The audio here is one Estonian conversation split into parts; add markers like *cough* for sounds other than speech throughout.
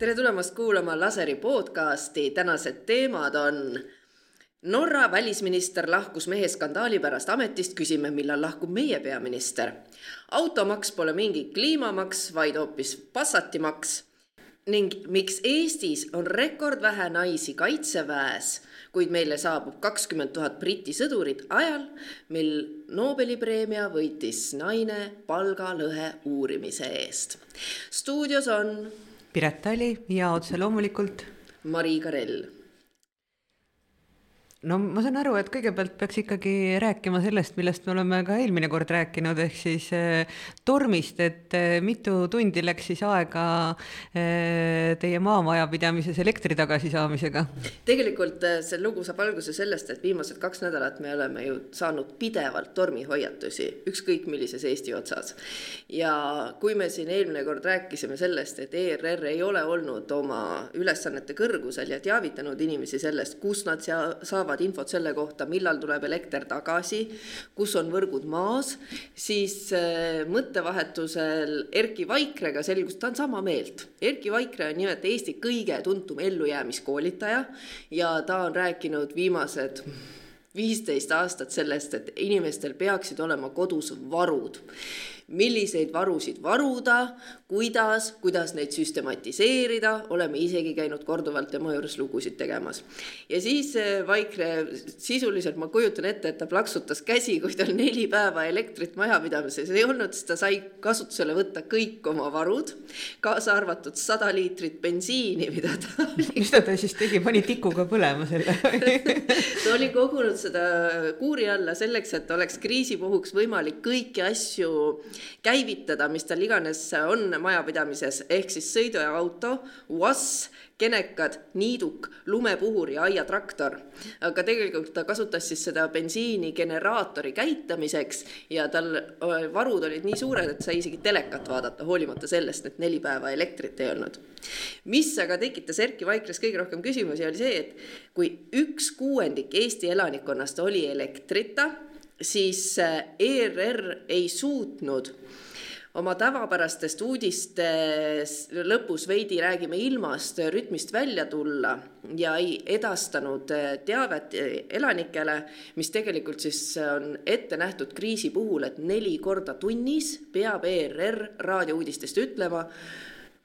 tere tulemast kuulama Laseri podcasti, tänased teemad on Norra välisminister lahkus meheskandaali pärast ametist, küsime, millal lahkub meie peaminister. automaks pole mingi kliimamaks, vaid hoopis passatimaks. ning miks Eestis on rekordvähe naisi kaitseväes, kuid meile saabub kakskümmend tuhat Briti sõdurit ajal, mil Nobeli preemia võitis naine palgalõhe uurimise eest. stuudios on Piret Tali ja otse loomulikult Mari Karell no ma saan aru, et kõigepealt peaks ikkagi rääkima sellest, millest me oleme ka eelmine kord rääkinud, ehk siis eh, tormist, et eh, mitu tundi läks siis aega eh, teie maamajapidamises elektri tagasisaamisega? tegelikult eh, see lugu saab alguse sellest, et viimased kaks nädalat me oleme ju saanud pidevalt tormihoiatusi, ükskõik millises Eesti otsas. ja kui me siin eelmine kord rääkisime sellest, et ERR ei ole olnud oma ülesannete kõrgusel ja teavitanud inimesi sellest, kus nad saavad saavad infot selle kohta, millal tuleb elekter tagasi, kus on võrgud maas, siis äh, mõttevahetusel Erki Vaikrega selgus, ta on sama meelt. Erki Vaikre on nimelt Eesti kõige tuntum ellujäämiskoolitaja ja ta on rääkinud viimased viisteist aastat sellest, et inimestel peaksid olema kodus varud milliseid varusid varuda, kuidas, kuidas neid süstematiseerida, oleme isegi käinud korduvalt tema juures lugusid tegemas. ja siis eh, Vaikre sisuliselt ma kujutan ette, et ta plaksutas käsi, kui tal neli päeva elektrit majapidamises ei olnud, siis ta sai kasutusele võtta kõik oma varud, kaasa arvatud sada liitrit bensiini, mida ta *laughs* mis ta, ta siis tegi, pani tikuga põlema selle *laughs* ta oli kogunud seda kuuri alla selleks, et oleks kriisi puhuks võimalik kõiki asju käivitada, mis tal iganes on majapidamises, ehk siis sõiduauto, Uass, kenekad, niiduk, lumepuhur ja aiatraktor. aga tegelikult ta kasutas siis seda bensiini generaatori käitamiseks ja tal varud olid nii suured, et sai isegi telekat vaadata, hoolimata sellest, et neli päeva elektrit ei olnud. mis aga tekitas Erki Vaikres kõige rohkem küsimusi, oli see, et kui üks kuuendik Eesti elanikkonnast oli elektrita siis ERR äh, ei suutnud oma tavapärastest uudiste lõpus veidi räägime ilmast, rütmist välja tulla ja ei edastanud äh, teavet äh, elanikele, mis tegelikult siis on ette nähtud kriisi puhul, et neli korda tunnis peab ERR raadiouudistest ütlema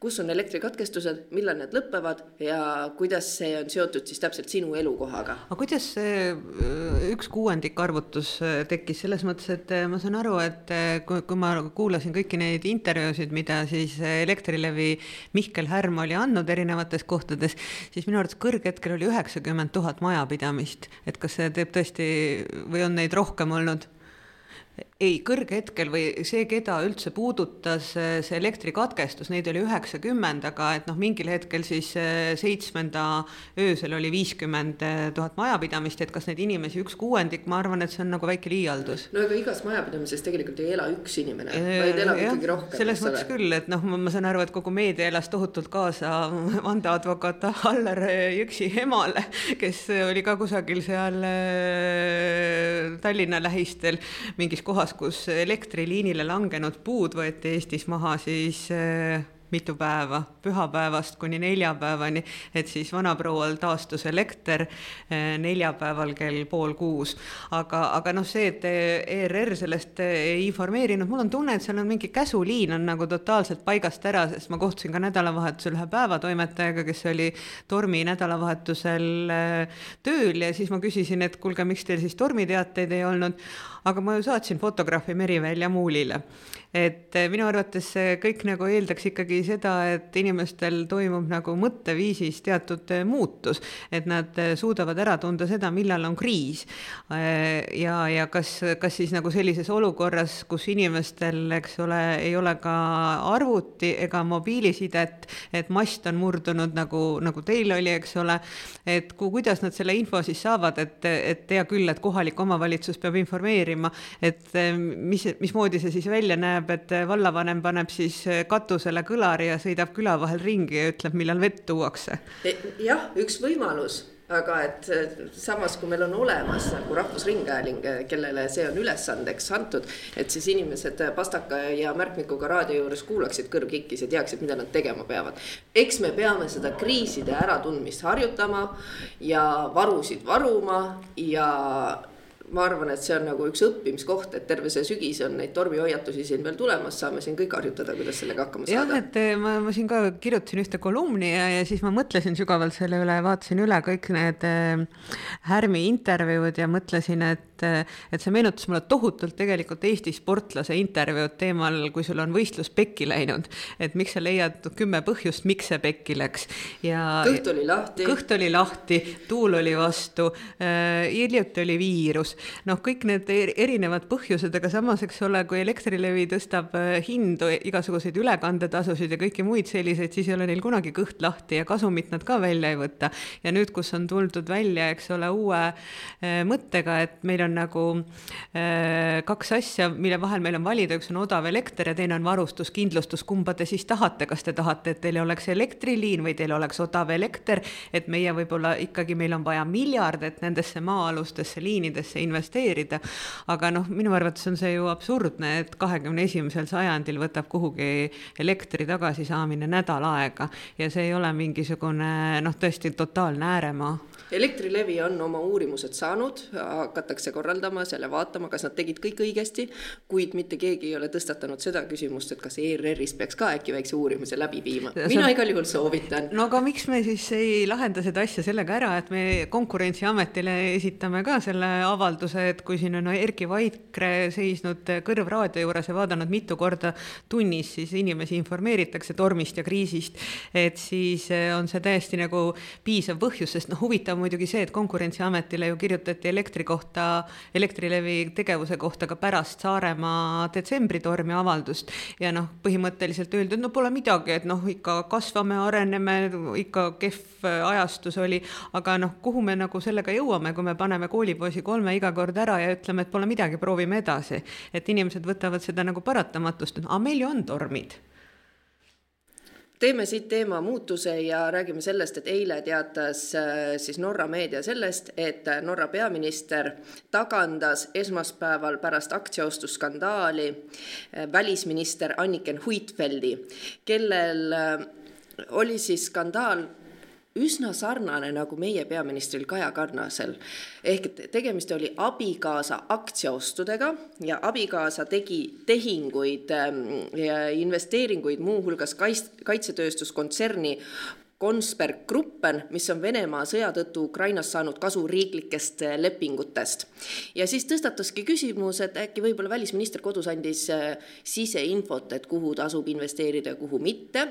kus on elektrikatkestused, millal need lõpevad ja kuidas see on seotud siis täpselt sinu elukohaga? aga kuidas see äh, üks kuuendik arvutus äh, tekkis selles mõttes, et äh, ma saan aru, et kui, kui ma kuulasin kõiki neid intervjuusid, mida siis Elektrilevi Mihkel Härm oli andnud erinevates kohtades, siis minu arvates kõrghetkel oli üheksakümmend tuhat majapidamist, et kas see teeb tõesti või on neid rohkem olnud? Ei, kõrghetkel või see, keda üldse puudutas see elektrikatkestus, neid oli üheksakümmend, aga et noh, mingil hetkel siis eh, seitsmenda öösel oli viiskümmend tuhat majapidamist, et kas neid inimesi üks kuuendik, ma arvan, et see on nagu väike liialdus. no aga igas majapidamises tegelikult ei ela üks inimene, vaid elab ja, ikkagi rohkem. selles mõttes küll, et noh, ma saan aru, et kogu meedia elas tohutult kaasa *laughs* vandeadvokaat Allar Jõksi emale, kes oli ka kusagil seal eh, Tallinna lähistel mingis kohas kohas, kus elektriliinile langenud puud võeti Eestis maha, siis äh, mitu päeva, pühapäevast kuni neljapäevani, et siis vanaproual taastus elekter äh, neljapäeval kell pool kuus. aga, aga noh, see, et ERR sellest ei informeerinud, mul on tunne, et seal on mingi käsuliin on nagu totaalselt paigast ära, sest ma kohtusin ka nädalavahetusel ühe päevatoimetajaga, kes oli tormi nädalavahetusel äh, tööl ja siis ma küsisin, et kuulge, miks teil siis tormiteateid ei olnud aga ma ju saatsin fotograafi Merivälja muulile. et eh, minu arvates see kõik nagu eeldaks ikkagi seda, et inimestel toimub nagu mõtteviisis teatud eh, muutus, et nad eh, suudavad ära tunda seda, millal on kriis. ja, ja kas, kas siis nagu sellises olukorras, kus inimestel, eks ole, ei ole ka arvuti ega mobiilisidet, et mast on murdunud nagu, nagu teil oli, eks ole, et ku, kuidas nad selle info siis saavad, et, et hea küll, et kohalik omavalitsus peab informeerima, uurima, et eh, mis, mismoodi see siis välja näeb, et eh, vallavanem paneb siis eh, katusele kõlari ja sõidab küla vahel ringi ja ütleb, millal vett tuuakse. E, jah, üks võimalus aga et samas, kui meil on olemas nagu Rahvusringhääling, kellele see on ülesandeks antud, et siis inimesed pastaka ja märkmikuga raadio juures kuulaksid kõrv kikkis ja teaksid, mida nad tegema peavad. eks me peame seda kriiside äratundmist harjutama ja varusid varuma ja ma arvan, et see on nagu üks õppimiskoht, et terve see sügis on neid tormihoiatusi siin veel tulemas, saame siin kõik harjutada, kuidas sellega hakkama saada. jah, et eh, ma, ma siin ka kirjutasin ühte kolumni ja, ja siis ma mõtlesin sügavalt selle üle, vaatasin üle kõik need äh, Härmi intervjuud ja mõtlesin, et et see meenutas mulle tohutult tegelikult Eesti sportlase intervjuud teemal, kui sul on võistlus pekki läinud, et miks sa leiad kümme põhjust, miks see pekki läks ja kõht oli lahti. kõht oli lahti, tuul oli vastu äh,, hiljuti oli viirus, noh, kõik need erinevad põhjused, aga samas, eks ole, kui Elektrilevi tõstab äh, hindu, igasuguseid ülekandetasusid ja kõiki muid selliseid, siis ei ole neil kunagi kõht lahti ja kasumit nad ka välja ei võta. ja nüüd, kus on tuldud välja, eks ole, uue äh, mõttega, et meil on nagu äh, kaks asja, mille vahel meil on valida, üks on odav elekter ja teine on varustuskindlustus, kumba te siis tahate, kas te tahate, et teil oleks elektriliin või teil oleks odav elekter, et meie võib-olla ikkagi, meil on vaja miljardeid nendesse maa-alustesse liinidesse investeerida, aga noh, minu arvates on see ju absurdne, et kahekümne esimesel sajandil võtab kuhugi elektri tagasisaamine nädal aega. Ja see ei ole mingisugune noh, tõesti totaalne ääremaa Elektrilevi on oma uurimused saanud, hakatakse korraldama seal ja vaatama, kas nad tegid kõik õigesti, kuid mitte keegi ei ole tõstatanud seda küsimust, et kas ERR-is peaks ka äkki väikse uurimuse läbi viima. mina igal juhul soovitan. no aga miks me siis ei lahenda seda asja sellega ära, et me Konkurentsiametile esitame ka selle avalduse, et kui siin on Erkki Vaikre seisnud kõrvraadio juures ja vaadanud mitu korda tunnis, siis inimesi informeeritakse tormist ja kriisist, et siis on see täiesti nagu piisav põhjus, sest noh, huvitav huvitav muidugi see, et Konkurentsiametile ju kirjutati elektri kohta, Elektrilevi tegevuse kohta ka pärast Saaremaa detsembritormi avaldust. Ja noh, põhimõtteliselt öeldi, et no pole midagi, et noh, ikka kasvame, areneme, ikka kehv ajastus oli, aga noh, kuhu me nagu sellega jõuame, kui me paneme koolipoisi kolme iga kord ära ja ütleme, et pole midagi, proovime edasi. et inimesed võtavad seda nagu paratamatust, aga meil ju on tormid teeme siit teema muutuse ja räägime sellest, et eile teatas äh, siis Norra meedia sellest, et Norra peaminister tagandas esmaspäeval pärast aktsiaostusskandaali äh, välisminister Anniken Huitfeldi, kellel äh, oli siis skandaal üsna sarnane nagu meie peaministril Kaja Kallasel. ehk et tegemist oli abikaasa aktsiaostudega ja abikaasa tegi tehinguid ähm, ja investeeringuid muuhulgas kaitsetööstuskontserni Kongsberg Gruppen, mis on Venemaa sõja tõttu Ukrainas saanud kasu riiklikest äh, lepingutest. ja siis tõstatuski küsimus, et äkki võib-olla välisminister kodus andis äh, siseinfot, et kuhu tasub investeerida ja kuhu mitte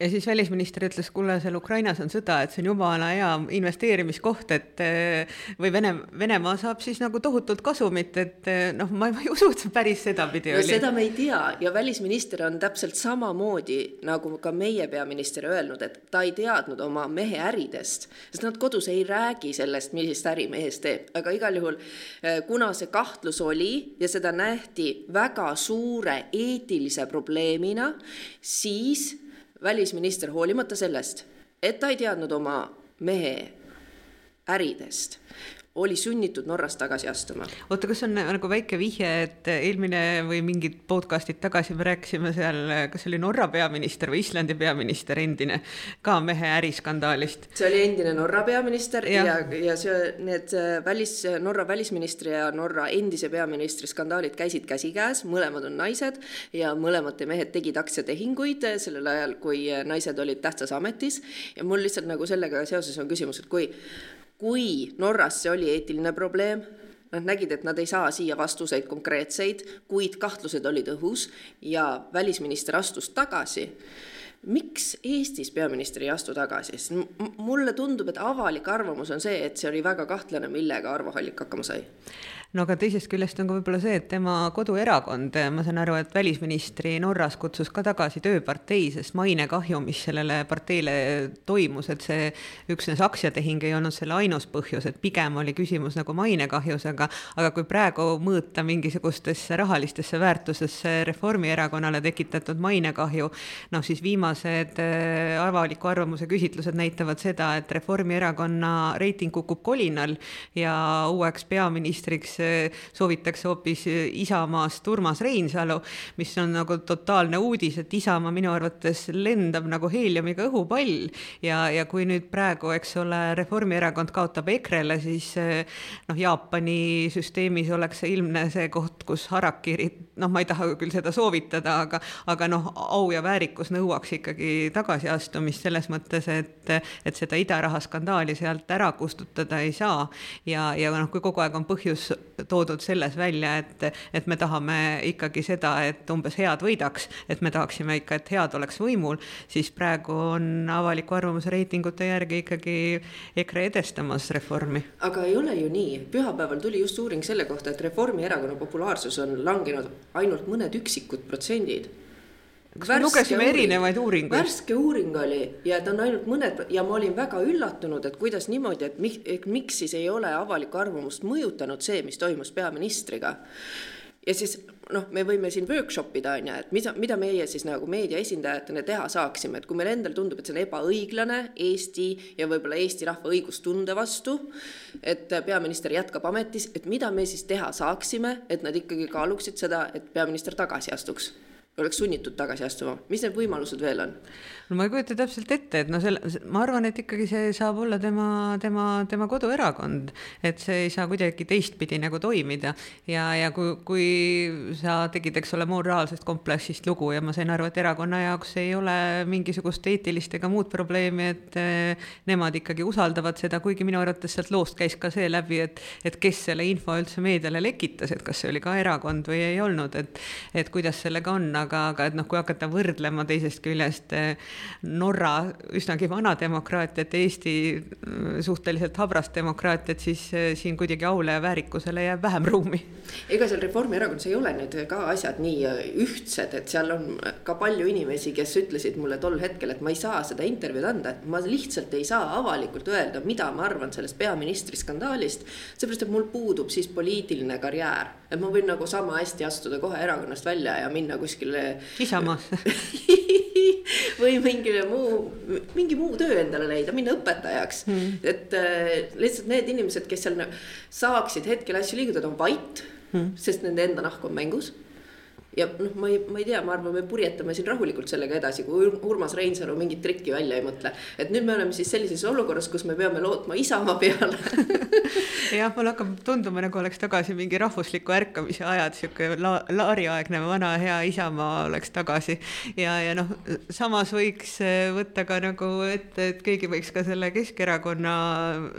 ja siis välisminister ütles, kuule, seal Ukrainas on sõda, et see on jumala hea investeerimiskoht, et eh, või Vene, Venemaa saab siis nagu tohutult kasumit, et eh, noh, ma ei usu, et see päris sedapidi no, oli. seda me ei tea. Ja välisminister on täpselt samamoodi nagu ka meie peaminister öelnud, et ta ei teadnud oma mehe äridest, sest nad kodus ei räägi sellest, millist äri mees teeb, aga igal juhul eh, kuna see kahtlus oli ja seda nähti väga suure eetilise probleemina, siis välisminister, hoolimata sellest, et ta ei teadnud oma mehe äridest, oli sunnitud Norrast tagasi astuma. oota, kas on nagu väike vihje, et eelmine või mingid podcast'id tagasi me rääkisime seal, kas oli Norra peaminister või Islandi peaminister, endine, ka mehe äriskandaalist? see oli endine Norra peaminister ja, ja, ja see, need välis, Norra välisministri ja Norra endise peaministri skandaalid käisid käsikäes, mõlemad on naised ja mõlemad mehed tegid aktsiatehinguid sellel ajal, kui naised olid tähtsas ametis ja mul lihtsalt nagu sellega seoses on küsimus, et kui kui Norras see oli eetiline probleem, nad nägid, et nad ei saa siia vastuseid konkreetseid, kuid kahtlused olid õhus ja välisminister astus tagasi. miks Eestis peaminister ei astu tagasi, sest mulle tundub, et avalik arvamus on see, et see oli väga kahtlane, millega Arvo Hallik hakkama sai no aga teisest küljest on ka võib-olla see, et tema koduerakond, ma saan aru, et välisministri Norras kutsus ka tagasi tööpartei, sest mainekahju, mis sellele parteile toimus, et see üksnes aktsiatehing ei olnud selle ainus põhjus, et pigem oli küsimus nagu mainekahjus, aga aga kui praegu mõõta mingisugustesse rahalistesse väärtusesse Reformierakonnale tekitatud mainekahju, noh siis viimased äh, avaliku arvamuse küsitlused näitavad seda, et Reformierakonna reiting kukub kolinal ja uueks peaministriks soovitakse hoopis Isamaast Urmas Reinsalu, mis on nagu totaalne uudis, et Isamaa minu arvates lendab nagu heeliumiga õhupall ja, ja kui nüüd praegu, eks ole, Reformierakond kaotab EKRE-le, siis noh, Jaapani süsteemis oleks see ilmne see koht, kus harakiri, noh, ma ei taha küll seda soovitada, aga, aga noh, au ja väärikus nõuaks ikkagi tagasiastumist selles mõttes, et, et seda idaraha skandaali sealt ära kustutada ei saa. ja, ja noh, kui kogu aeg on põhjus toodud selles välja, et, et me tahame ikkagi seda, et umbes head võidaks, et me tahaksime ikka, et head oleks võimul, siis praegu on avaliku arvamuse reitingute järgi ikkagi EKRE edestamas reformi. aga ei ole ju nii, pühapäeval tuli just uuring selle kohta, et Reformierakonna populaarsus on langenud ainult mõned üksikud protsendid kas me lugesime uuring, erinevaid uuringuid? värske uuring oli ja ta on ainult mõned ja ma olin väga üllatunud, et kuidas niimoodi, et miks, et miks siis ei ole avalikku arvamust mõjutanud see, mis toimus peaministriga. ja siis noh, me võime siin workshop ida, on ju, et mida, mida meie siis nagu meedia esindajatena teha saaksime, et kui meil endal tundub, et see on ebaõiglane Eesti ja võib-olla Eesti rahva õigustunde vastu, et peaminister jätkab ametis, et mida me siis teha saaksime, et nad ikkagi kaaluksid seda, et peaminister tagasi astuks oleks sunnitud tagasi astuma, mis need võimalused veel on? no ma ei kujuta täpselt ette, et no selle, ma arvan, et ikkagi see saab olla tema, tema, tema koduerakond, et see ei saa kuidagi teistpidi nagu toimida. Ja, ja kui, kui sa tegid, eks ole, moraalsest kompleksist lugu ja ma sain aru, et erakonna jaoks ei ole mingisugust eetilist ega muud probleemi, et eh, nemad ikkagi usaldavad seda, kuigi minu arvates sealt loost käis ka see läbi, et, et kes selle info üldse meediale lekitas, et kas see oli ka erakond või ei olnud, et, et kuidas sellega on, aga, aga et noh, kui hakata võrdlema teisest küljest eh, Norra üsnagi vana demokraatiat, Eesti mm, suhteliselt habrast demokraatiat, siis äh, siin kuidagi aule ja väärikusele jääb vähem ruumi. ega seal Reformierakonnas ei ole nüüd ka asjad nii äh, ühtsed, et seal on ka palju inimesi, kes ütlesid mulle tol hetkel, et ma ei saa seda intervjuud anda, et ma lihtsalt ei saa avalikult öelda, mida ma arvan sellest peaministri skandaalist. seepärast, et mul puudub siis poliitiline karjäär, et ma võin nagu sama hästi astuda kohe erakonnast välja ja minna kuskile. Isamaasse *laughs* või mingile muu, mingi muu töö endale leida, minna õpetajaks. Mm.. et äh, lihtsalt need inimesed, kes seal saaksid hetkel asju liigutada, on vait mm., sest nende enda nahk on mängus ja noh, ma ei, ma ei tea, ma arvan, me purjetame siin rahulikult sellega edasi, kui Urmas Reinsalu mingit trikki välja ei mõtle. et nüüd me oleme siis sellises olukorras, kus me peame lootma Isamaa peale *laughs* jah, mulle hakkab tunduma, nagu oleks tagasi mingi rahvusliku ärkamise ajad, sihuke la, Laari-aegne vana hea Isamaa oleks tagasi. ja, ja noh, samas võiks eh, võtta ka nagu ette, et keegi võiks ka selle Keskerakonna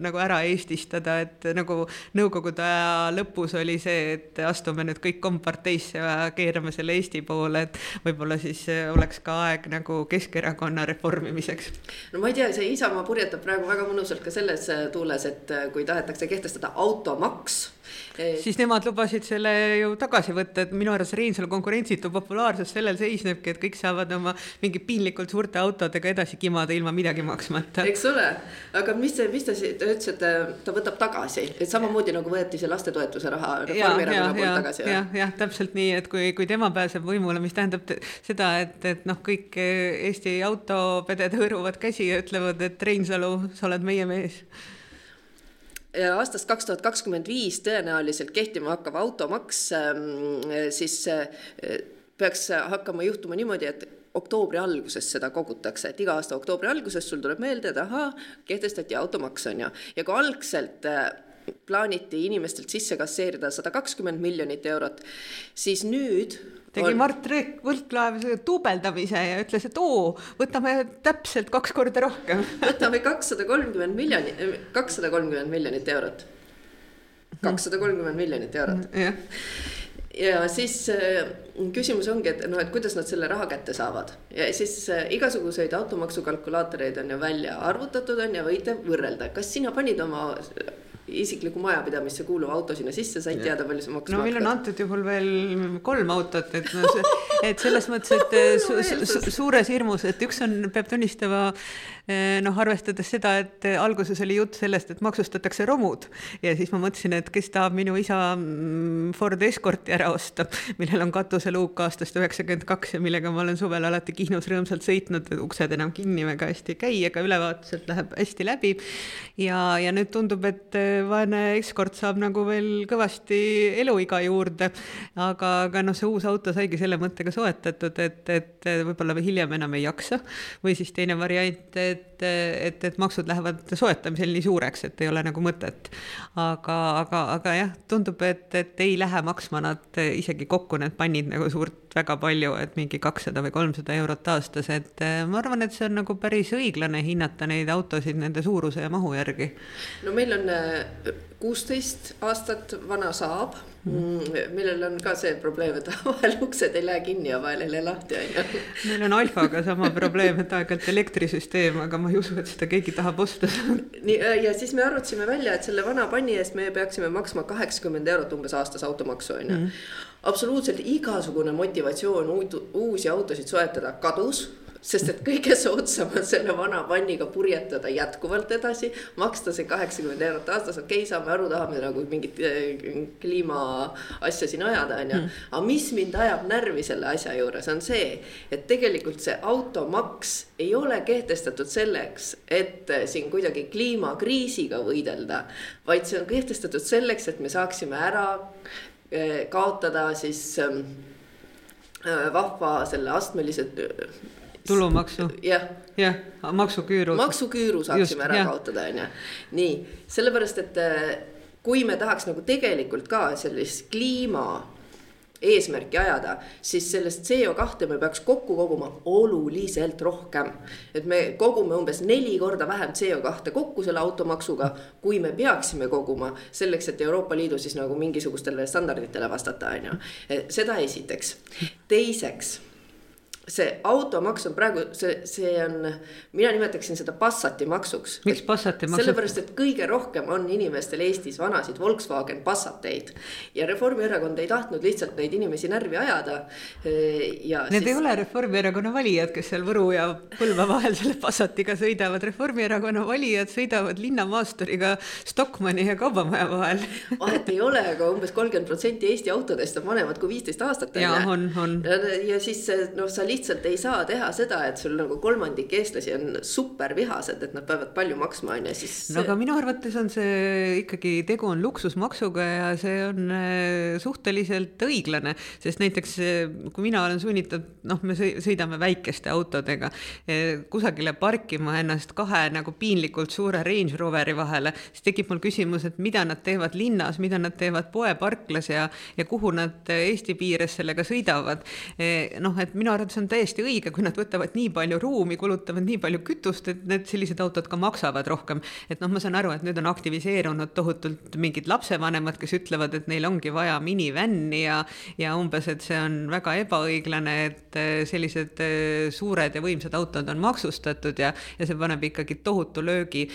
nagu ära eestistada, et nagu nõukogude aja lõpus oli see, et astume nüüd kõik komparteisse ja keerame pöörame selle Eesti poole, et võib-olla siis äh, oleks ka aeg nagu Keskerakonna reformimiseks. no ma ei tea, see Isamaa purjetab praegu väga mõnusalt ka selles äh, tuules, et äh, kui tahetakse kehtestada automaks siis nemad lubasid selle ju tagasi võtta, et minu arvates Reinsalu konkurentsitu populaarsus sellel seisnebki, et kõik saavad oma mingi piinlikult suurte autodega edasi kimada ilma midagi maksmata. eks ole, aga mis mis ta siis, ta ütles, et ta võtab tagasi, et samamoodi nagu võeti see lastetoetuse raha Reformierakonna poolt tagasi. jah, jah, täpselt nii, et kui, kui tema pääseb võimule, mis tähendab seda, et, et noh, kõik Eesti autopeded hõõruvad käsi ja ütlevad, et Reinsalu, sa oled meie mees. Aastast kaks tuhat kakskümmend viis tõenäoliselt kehtima hakkav automaks ähm, siis äh, peaks hakkama juhtuma niimoodi, et oktoobri alguses seda kogutakse, et iga aasta oktoobri alguses sul tuleb meelde, et ahaa, kehtestati automaks, on ju, ja kui algselt äh, plaaniti inimestelt sisse kasseerida sada kakskümmend miljonit eurot, siis nüüd tegi on... Mart Võrklaev duubeldamise ja ütles, et oo, võtame täpselt kaks korda rohkem. *laughs* Võtame kakssada kolmkümmend miljonit, kakssada kolmkümmend miljonit eurot. kakssada kolmkümmend miljonit eurot. jah ja siis äh, küsimus ongi, et noh, et kuidas nad selle raha kätte saavad. Ja siis äh, igasuguseid automaksukalkulaatoreid on ju välja arvutatud on ja võite võrrelda, kas sina panid oma isiklikku majapidamisse kuuluva auto sinna sisse, sa ei teada, palju see maksma no meil on antud juhul veel kolm autot, et no see, et selles mõttes, et *laughs* su, su, su, suures hirmus, et üks on, peab tunnistama, noh, arvestades seda, et alguses oli jutt sellest, et maksustatakse romud ja siis ma mõtlesin, et kes tahab minu isa mm, Ford Escorti ära osta, millel on katuseluuk aastast üheksakümmend kaks ja millega ma olen suvel alati Kihnus rõõmsalt sõitnud, uksed enam kinni väga hästi ei käi, aga ülevaatuselt läheb hästi läbi. ja, ja nüüd tundub, et vaene Escort saab nagu veel kõvasti eluiga juurde. aga, aga noh, see uus auto saigi selle mõttega soetatud, et, et võib-olla hiljem enam ei jaksa. või siis teine variant, et, et, et maksud lähevad soetamisel nii suureks, et ei ole nagu mõtet. aga, aga, aga jah, tundub, et, et ei lähe maksma nad isegi kokku need pannid nagu suurt väga palju, et mingi kakssada või kolmsada eurot aastas, et ma arvan, et see on nagu päris õiglane hinnata neid autosid nende suuruse ja mahu järgi. no meil on kuusteist aastat vana Saab mm., millel on ka see probleem, et *laughs* vahel uksed ei lähe kinni ja vahel ei lähe lahti, on ju. *laughs* meil on Alfaga sama probleem, et aeg-ajalt elektrisüsteem, aga ma ei usu, et seda keegi tahab osta. *laughs* nii, ja siis me arvutasime välja, et selle vana panni eest me peaksime maksma kaheksakümmend eurot umbes aastas automaksu, on ju. Absoluutselt igasugune motivatsioon uusi autosid soetada kadus sest et kõige soodsam on selle vana panniga purjetada jätkuvalt edasi, maksta see kaheksakümmend eurot aastas, okei okay,, saame aru, tahame nagu mingit eh, kliima asja siin ajada, on ju. Mm. aga mis mind ajab närvi selle asja juures, on see, et tegelikult see automaks ei ole kehtestatud selleks, et eh, siin kuidagi kliimakriisiga võidelda, vaid see on kehtestatud selleks, et me saaksime ära kaotada siis ehm, vahva selle astmelise tulumaksu. jah. jah, maksuküüru. maksuküüru saaksime ära jah. kaotada, on ju. nii, sellepärast, et äh, kui me tahaks nagu tegelikult ka sellist kliima eesmärki ajada, siis sellest CO2 me peaks kokku koguma oluliselt rohkem. et me kogume umbes neli korda vähem CO2 kokku selle automaksuga, kui me peaksime koguma selleks, et Euroopa Liidu siis nagu mingisugustele standarditele vastata, on ju. seda esiteks. teiseks see automaks on praegu, see, see on, mina nimetaksin seda Passati maksuks. miks Passati maksuks? sellepärast, et kõige rohkem on inimestel Eestis vanasid Volkswagen Passateid. ja Reformierakond ei tahtnud lihtsalt neid inimesi närvi ajada. ja Need siis... ei ole Reformierakonna valijad, kes seal Võru ja Põlva vahel selle Passatiga sõidavad, Reformierakonna valijad sõidavad linnamaasturiga Stockmanni ja Kaubamaja vahel vahet ei ole, aga umbes kolmkümmend protsenti Eesti autodest on vanemad kui viisteist aastat. ja on, on. ja siis noh, sa lihtsalt ei saa teha seda, et sul nagu kolmandik eestlasi on super vihased, et nad peavad palju maksma, on ju, siis. no aga minu arvates on see ikkagi, tegu on luksusmaksuga ja see on äh, suhteliselt õiglane, sest näiteks äh, kui mina olen sunnitud, noh, me sõidame väikeste autodega äh, kusagile parkima ennast kahe nagu piinlikult suure Range Roveri vahele, siis tekib mul küsimus, et mida nad teevad linnas, mida nad teevad poeparklas ja, ja kuhu nad Eesti piires sellega sõidavad. noh, et minu arvates on täiesti õige, kui nad võtavad nii palju ruumi, kulutavad nii palju kütust, et need sellised autod ka maksavad rohkem. et noh, ma saan aru, et nüüd on aktiviseerunud tohutult mingid lapsevanemad, kes ütlevad, et neil ongi vaja minivänni ja, ja umbes, et see on väga ebaõiglane, et eh, sellised eh, suured ja võimsad autod on maksustatud ja, ja see paneb ikkagi tohutu löögi.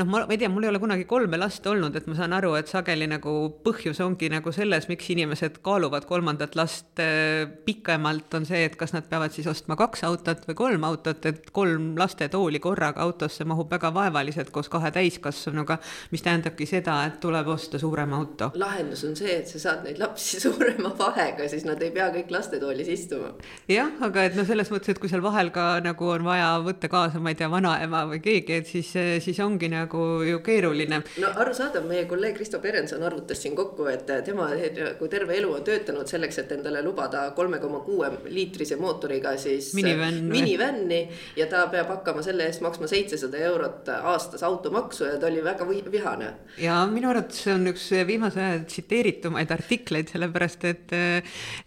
noh, ma, ma ei tea, mul ei ole kunagi kolme last olnud, et ma saan aru, et sageli nagu põhjus ongi nagu selles, miks inimesed kaaluvad kolmandat last eh, pikemalt, on see, et kas nad peavad peavad siis ostma kaks autot või kolm autot, et kolm lastetooli korraga autosse mahub väga vaevaliselt koos kahe täiskasvanuga, mis tähendabki seda, et tuleb osta suurem auto. lahendus on see, et sa saad neid lapsi *laughs* suurema vahega, siis nad ei pea kõik lastetoolis istuma. jah, aga et noh, selles mõttes, et kui seal vahel ka nagu on vaja võtta kaasa, ma ei tea, vanaema või keegi, et siis, siis ongi nagu ju keeruline. no arusaadav, meie kolleeg Kristo Perenson arvutas siin kokku, et tema nagu terve elu on töötanud selleks, et endale lubada kolme koma kuue liitrise mootoriga mootoriga siis minivänn minivänni ja ta peab hakkama selle eest maksma seitsesada eurot aastas automaksu ja ta oli väga vihane. ja minu arvates see on üks viimase aja tsiteeritumaid artikleid, sellepärast et,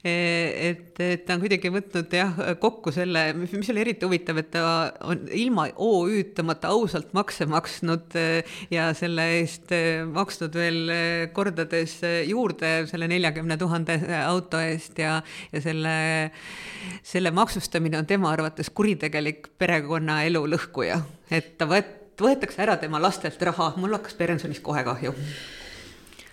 et, et ta on kuidagi võtnud jah, kokku selle, mis oli eriti huvitav, et ta on ilma OÜ-tamata ausalt makse maksnud ja selle eest maksnud veel kordades juurde selle neljakümne tuhande auto eest ja, ja selle, selle maksustamine on tema arvates kuritegelik perekonnaelu lõhkuja, et ta võt-, võetakse ära tema lastelt raha, mul hakkas pensionist kohe kahju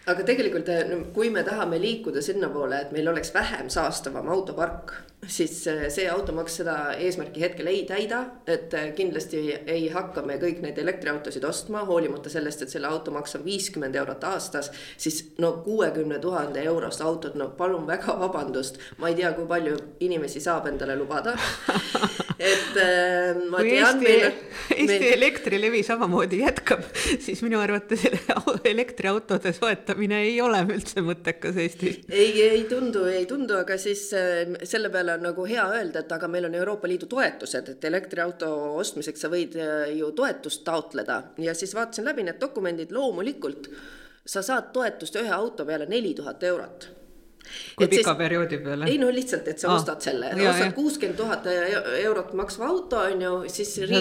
aga tegelikult, kui me tahame liikuda sinnapoole, et meil oleks vähem saastavam autopark, siis äh, see automaks seda eesmärki hetkel ei täida, et äh, kindlasti ei hakka me kõik neid elektriautosid ostma, hoolimata sellest, et selle automaks on viiskümmend eurot aastas. siis no kuuekümne tuhande eurost autot, no palun väga vabandust, ma ei tea, kui palju inimesi saab endale lubada. *laughs* et äh, ma kui tean. Eesti, Eesti meil... Elektrilevi samamoodi jätkab, siis minu arvates *laughs* elektriautode soetamine ei ole üldse mõttekas Eestis. ei, ei tundu, ei tundu, aga siis selle peale peale on nagu hea öelda, et aga meil on Euroopa Liidu toetused, et elektriauto ostmiseks sa võid äh, ju toetust taotleda ja siis vaatasin läbi need dokumendid, loomulikult sa saad toetust ühe auto peale neli tuhat eurot kui et pika siis, perioodi peale? ei no lihtsalt, et sa ah, ostad selle, ostad kuuskümmend tuhat eurot maksva auto on ju, siis riik,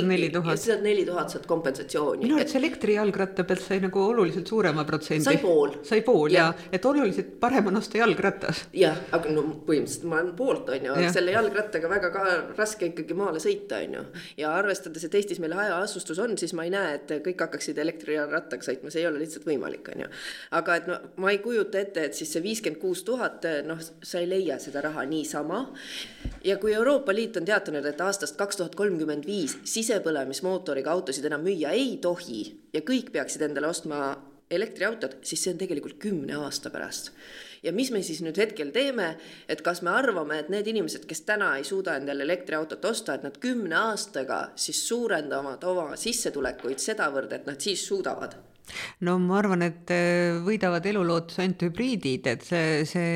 saad neli tuhat saad kompensatsiooni. minu arvates et... elektrijalgratta pealt sai nagu oluliselt suurema protsendi. sai pool. sai pool ja, ja, et oluliselt parem on osta jalgratas. jah, aga no põhimõtteliselt ma olen poolt, on ju, selle jalgrattaga väga ka raske ikkagi maale sõita, on ju. ja arvestades, et Eestis meil hajaasustus on, siis ma ei näe, et kõik hakkaksid elektrijalgrattaga sõitma, see ei ole lihtsalt võimalik, on ju. aga et no ma ei kujuta ette, et siis see viiskümmend kuus tuhat tuhat, noh, sa ei leia seda raha niisama. ja kui Euroopa Liit on teatanud, et aastast kaks tuhat kolmkümmend viis sisepõlemismootoriga autosid enam müüa ei tohi ja kõik peaksid endale ostma elektriautod, siis see on tegelikult kümne aasta pärast. ja mis me siis nüüd hetkel teeme, et kas me arvame, et need inimesed, kes täna ei suuda endale elektriautot osta, et nad kümne aastaga siis suurendavad oma sissetulekuid sedavõrd, et nad siis suudavad no ma arvan, et äh, võidavad elulootuse ainult hübriidid, et see, see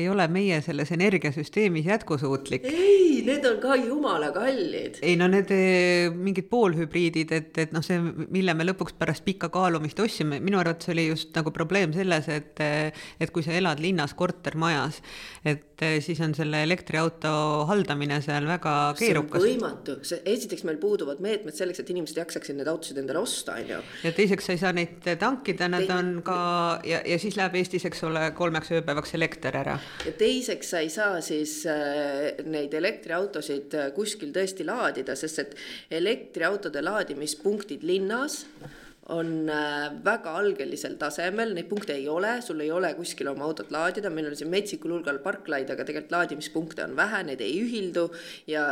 ei ole meie selles energiasüsteemis jätkusuutlik. ei, need on ka jumala kallid. ei no need äh, mingid poolhübriidid, et, et noh, see, mille me lõpuks pärast pikka kaalumist ostsime, minu arvates oli just nagu probleem selles, et äh, et kui sa elad linnas kortermajas, et siis on selle elektriauto haldamine seal väga keerukas. võimatu, see esiteks meil puuduvad meetmed selleks, et inimesed jaksaksid neid autosid endale osta, on ju. ja teiseks sa ei saa neid neid tankida, nad on ka ja, ja siis läheb Eestis, eks ole, kolmeks ööpäevaks elekter ära. ja teiseks sa ei saa siis äh, neid elektriautosid äh, kuskil tõesti laadida, sest et elektriautode laadimispunktid linnas on äh, väga algelisel tasemel, neid punkte ei ole, sul ei ole kuskil oma autot laadida, meil on siin metsikul hulgal parklaid, aga tegelikult laadimispunkte on vähe, need ei ühildu ja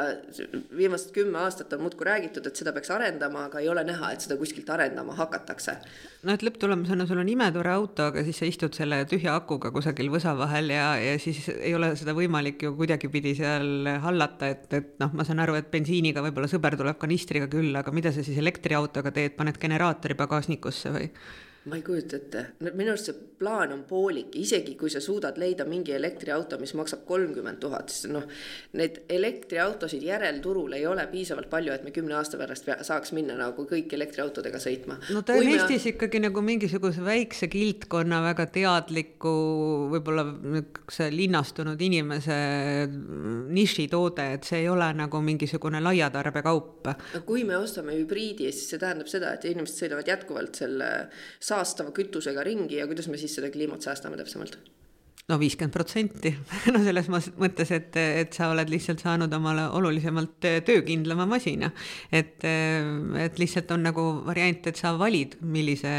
viimased kümme aastat on muudkui räägitud, et seda peaks arendama, aga ei ole näha, et seda kuskilt arendama hakatakse. no et lõpptulemusena sul on imetore auto, aga siis sa istud selle tühja akuga kusagil võsa vahel ja, ja siis ei ole seda võimalik ju kuidagipidi seal hallata, et, et noh, ma saan aru, et bensiiniga võib-olla sõber tuleb kanistriga külla, aga mida sa siis elektriautoga teed, paned generaatori pagasnikusse või? Ma ei kujuta ette, minu arust see plaan on poolik, isegi kui sa suudad leida mingi elektriauto, mis maksab kolmkümmend tuhat, siis noh, neid elektriautosid järelturul ei ole piisavalt palju, et me kümne aasta pärast saaks minna nagu kõik elektriautodega sõitma. no ta on Eestis me... ikkagi nagu mingisuguse väikse kildkonna väga teadliku, võib-olla niisuguse linnastunud inimese nišitoode, et see ei ole nagu mingisugune laiatarbekaup. kui me ostame hübriidi, siis see tähendab seda, et inimesed sõidavad jätkuvalt selle saastava kütusega ringi ja kuidas me siis seda kliimat säästame täpsemalt? No viiskümmend protsenti, *laughs* no selles mõttes, et, et sa oled lihtsalt saanud omale olulisemalt töökindlama masina. et, et lihtsalt on nagu variant, et sa valid, millise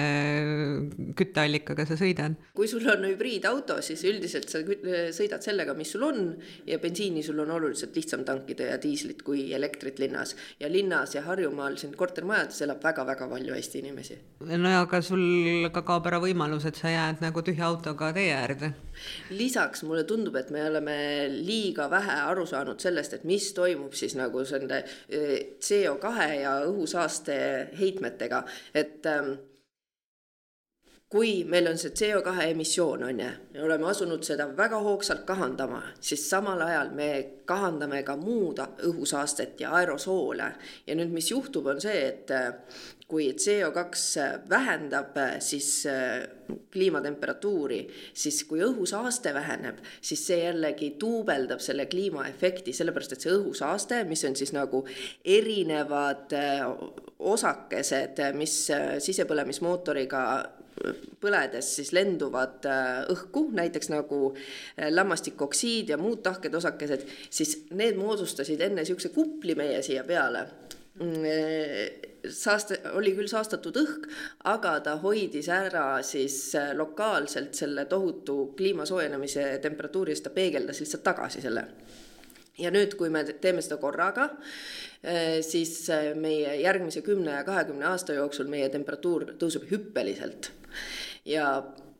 kütteallikaga sa sõidad. kui sul on hübriidauto, siis üldiselt sa sõidad sellega, mis sul on ja bensiini sul on oluliselt lihtsam tankida ja diislit kui elektrit linnas. ja linnas ja Harjumaal siin kortermajades elab väga-väga palju Eesti inimesi. no ja aga sul ka kaob ära võimalus, et sa jääd nagu tühja autoga tee äärde lisaks mulle tundub, et me oleme liiga vähe aru saanud sellest, et mis toimub siis nagu selle eh, CO2 ja õhusaaste heitmetega, et ähm, kui meil on see CO2 emissioon, on ju, me oleme asunud seda väga hoogsalt kahandama, siis samal ajal me kahandame ka muud õhusaastet ja aerosoole. ja nüüd, mis juhtub, on see, et kui CO2 vähendab siis äh, kliimatemperatuuri, siis kui õhusaaste väheneb, siis see jällegi duubeldab selle kliimaefekti, sellepärast et see õhusaaste, mis on siis nagu erinevad äh, osakesed, mis äh, sisepõlemismootoriga põledes siis lenduvad õhku, näiteks nagu lämmastikoksiid ja muud tahked osakesed, siis need moodustasid enne niisuguse kupli meie siia peale saaste, oli küll saastatud õhk, aga ta hoidis ära siis lokaalselt selle tohutu kliima soojenemise temperatuuri, siis ta peegeldas lihtsalt tagasi selle. Ja nüüd, kui me teeme seda korraga, eh, siis eh, meie järgmise kümne ja kahekümne aasta jooksul meie temperatuur tõuseb hüppeliselt. Ja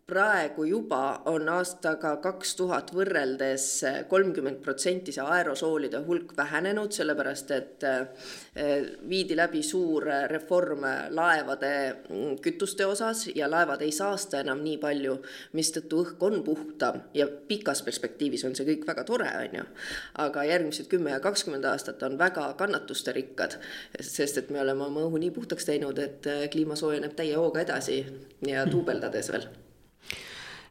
praegu juba on aastaga kaks tuhat võrreldes kolmkümmend protsenti see aerosoolide hulk vähenenud, sellepärast et eh, viidi läbi suur reform laevade mm, kütuste osas ja laevad ei saasta enam nii palju, mistõttu õhk on puhtam ja pikas perspektiivis on see kõik väga tore, on ju. aga järgmised kümme ja kakskümmend aastat on väga kannatusterikkad, sest et me oleme oma õhu nii puhtaks teinud, et kliima soojeneb täie hooga edasi ja *laughs* duubeldades veel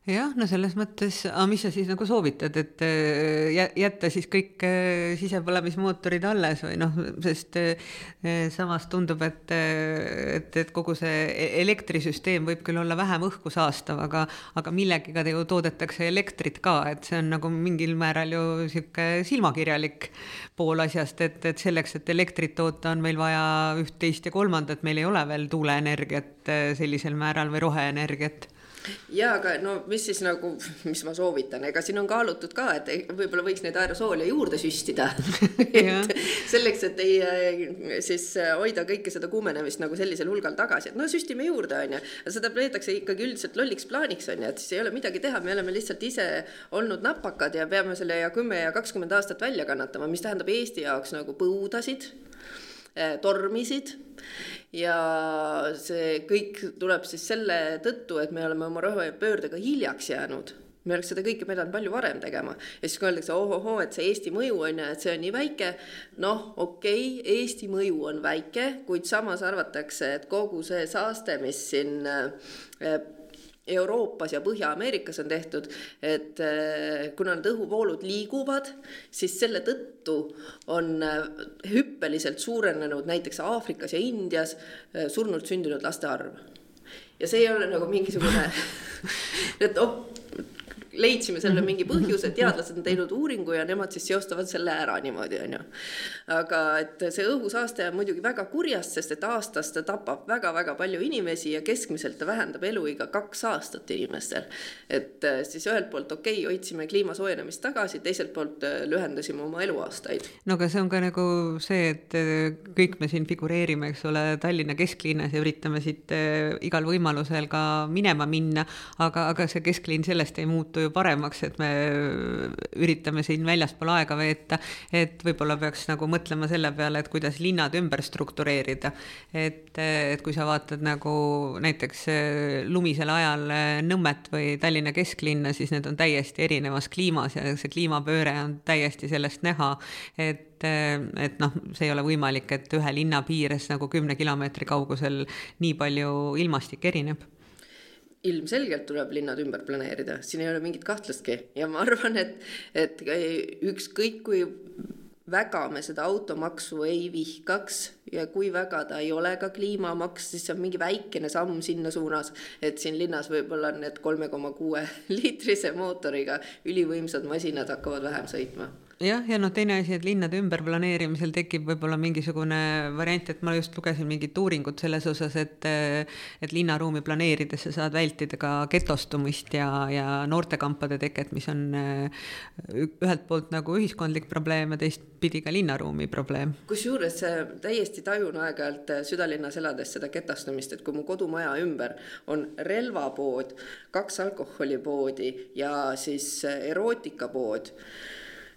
jah, no selles mõttes, aga mis sa siis nagu soovitad, et äh, jätta siis kõik äh, sisepõlemismootorid alles või noh, sest äh, samas tundub, et, et, et kogu see e-, elektrisüsteem võib küll olla vähem õhku saastav, aga, aga millegiga ju toodetakse elektrit ka, et see on nagu mingil määral ju sihuke silmakirjalik pool asjast, et, et selleks, et elektrit toota, on meil vaja üht, teist ja kolmandat, meil ei ole veel tuuleenergiat sellisel määral või roheenergiat ja aga no mis siis nagu, mis ma soovitan, ega siin on kaalutud ka, et võib-olla võiks neid aerosoole juurde süstida. *laughs* Et selleks, et ei äh, siis äh, hoida kõike seda kuumenemist nagu sellisel hulgal tagasi, et no süstime juurde, onju. seda peetakse ikkagi üldiselt lolliks plaaniks, onju, et siis ei ole midagi teha, me oleme lihtsalt ise olnud napakad ja peame selle ja kümme ja kakskümmend aastat välja kannatama, mis tähendab Eesti jaoks nagu põudasid äh, tormisid ja see kõik tuleb siis selle tõttu, et me oleme oma rohepöördega hiljaks jäänud me oleks seda kõike pidanud palju varem tegema ja siis kui öeldakse ohohoo, et see Eesti mõju on ju, et see on nii väike. noh, okei okay,, Eesti mõju on väike, kuid samas arvatakse, et kogu see saaste, mis siin eh, Euroopas ja Põhja-Ameerikas on tehtud, et eh, kuna need õhuvoolud liiguvad, siis selle tõttu on eh, hüppeliselt suurenenud näiteks Aafrikas ja Indias eh, surnult sündinud laste arv. ja see ei ole nagu mingisugune, *laughs* *laughs* et oh, leidsime selle mingi põhjuse, teadlased on teinud uuringu ja nemad siis seostavad selle ära niimoodi, on ju. aga et see õhusaaste on muidugi väga kurjast, sest et aastas ta tapab väga-väga palju inimesi ja keskmiselt ta vähendab eluiga kaks aastat inimestel. et äh, siis ühelt poolt okei okay,, hoidsime kliima soojenemist tagasi, teiselt poolt äh, lühendasime oma eluaastaid. no aga see on ka nagu see, et äh, kõik me siin figureerime, eks ole, Tallinna kesklinnas ja üritame siit igal võimalusel ka minema minna, aga, aga see kesklinn sellest ei muutu ju paremaks, et me üritame siin väljaspool aega veeta, et võib-olla peaks nagu mõtlema selle peale, et kuidas linnad ümber struktureerida. et, et kui sa vaatad nagu näiteks eh, lumisel ajal eh, Nõmmet või Tallinna kesklinna, siis need on täiesti erinevas kliimas ja see kliimapööre on täiesti sellest näha, et eh, et noh, see ei ole võimalik, et ühe linna piires nagu kümne kilomeetri kaugusel nii palju ilmastik erineb ilmselgelt tuleb linnad ümber planeerida, siin ei ole mingit kahtlustki. Ja ma arvan, et, et ükskõik kui väga me seda automaksu ei vihkaks ja kui väga ta ei ole ka kliimamaks, siis see on mingi väikene samm sinna suunas, et siin linnas võib-olla need kolme koma kuue *laughs* liitrise mootoriga ülivõimsad masinad hakkavad vähem sõitma jah, ja noh, teine asi, et linnade ümberplaneerimisel tekib võib-olla mingisugune variant, et ma just lugesin mingit uuringut selles osas, et et linnaruumi planeerides sa saad vältida ka getostumist ja, ja noortekampade teket, mis on ühelt poolt nagu ühiskondlik probleem ja teistpidi ka linnaruumi probleem. kusjuures täiesti tajun aeg-ajalt südalinnas elades seda getostumist, et kui mu kodumaja ümber on relvapood, kaks alkoholipoodi ja siis erootikapood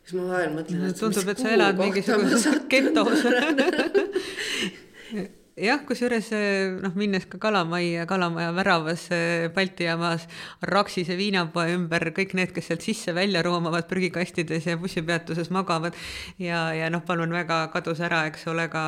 siis ma vahel mõtlen, et tundub, et sa elad mingisuguses *laughs* getos *laughs* jah, kusjuures noh, minnes ka Kalamajja, Kalamaja väravas Balti jaamas Raksise viinapoe ümber kõik need, kes sealt sisse-välja roomavad prügikastides ja bussipeatuses magavad. ja, ja noh, palun väga kadus ära, eks ole, ka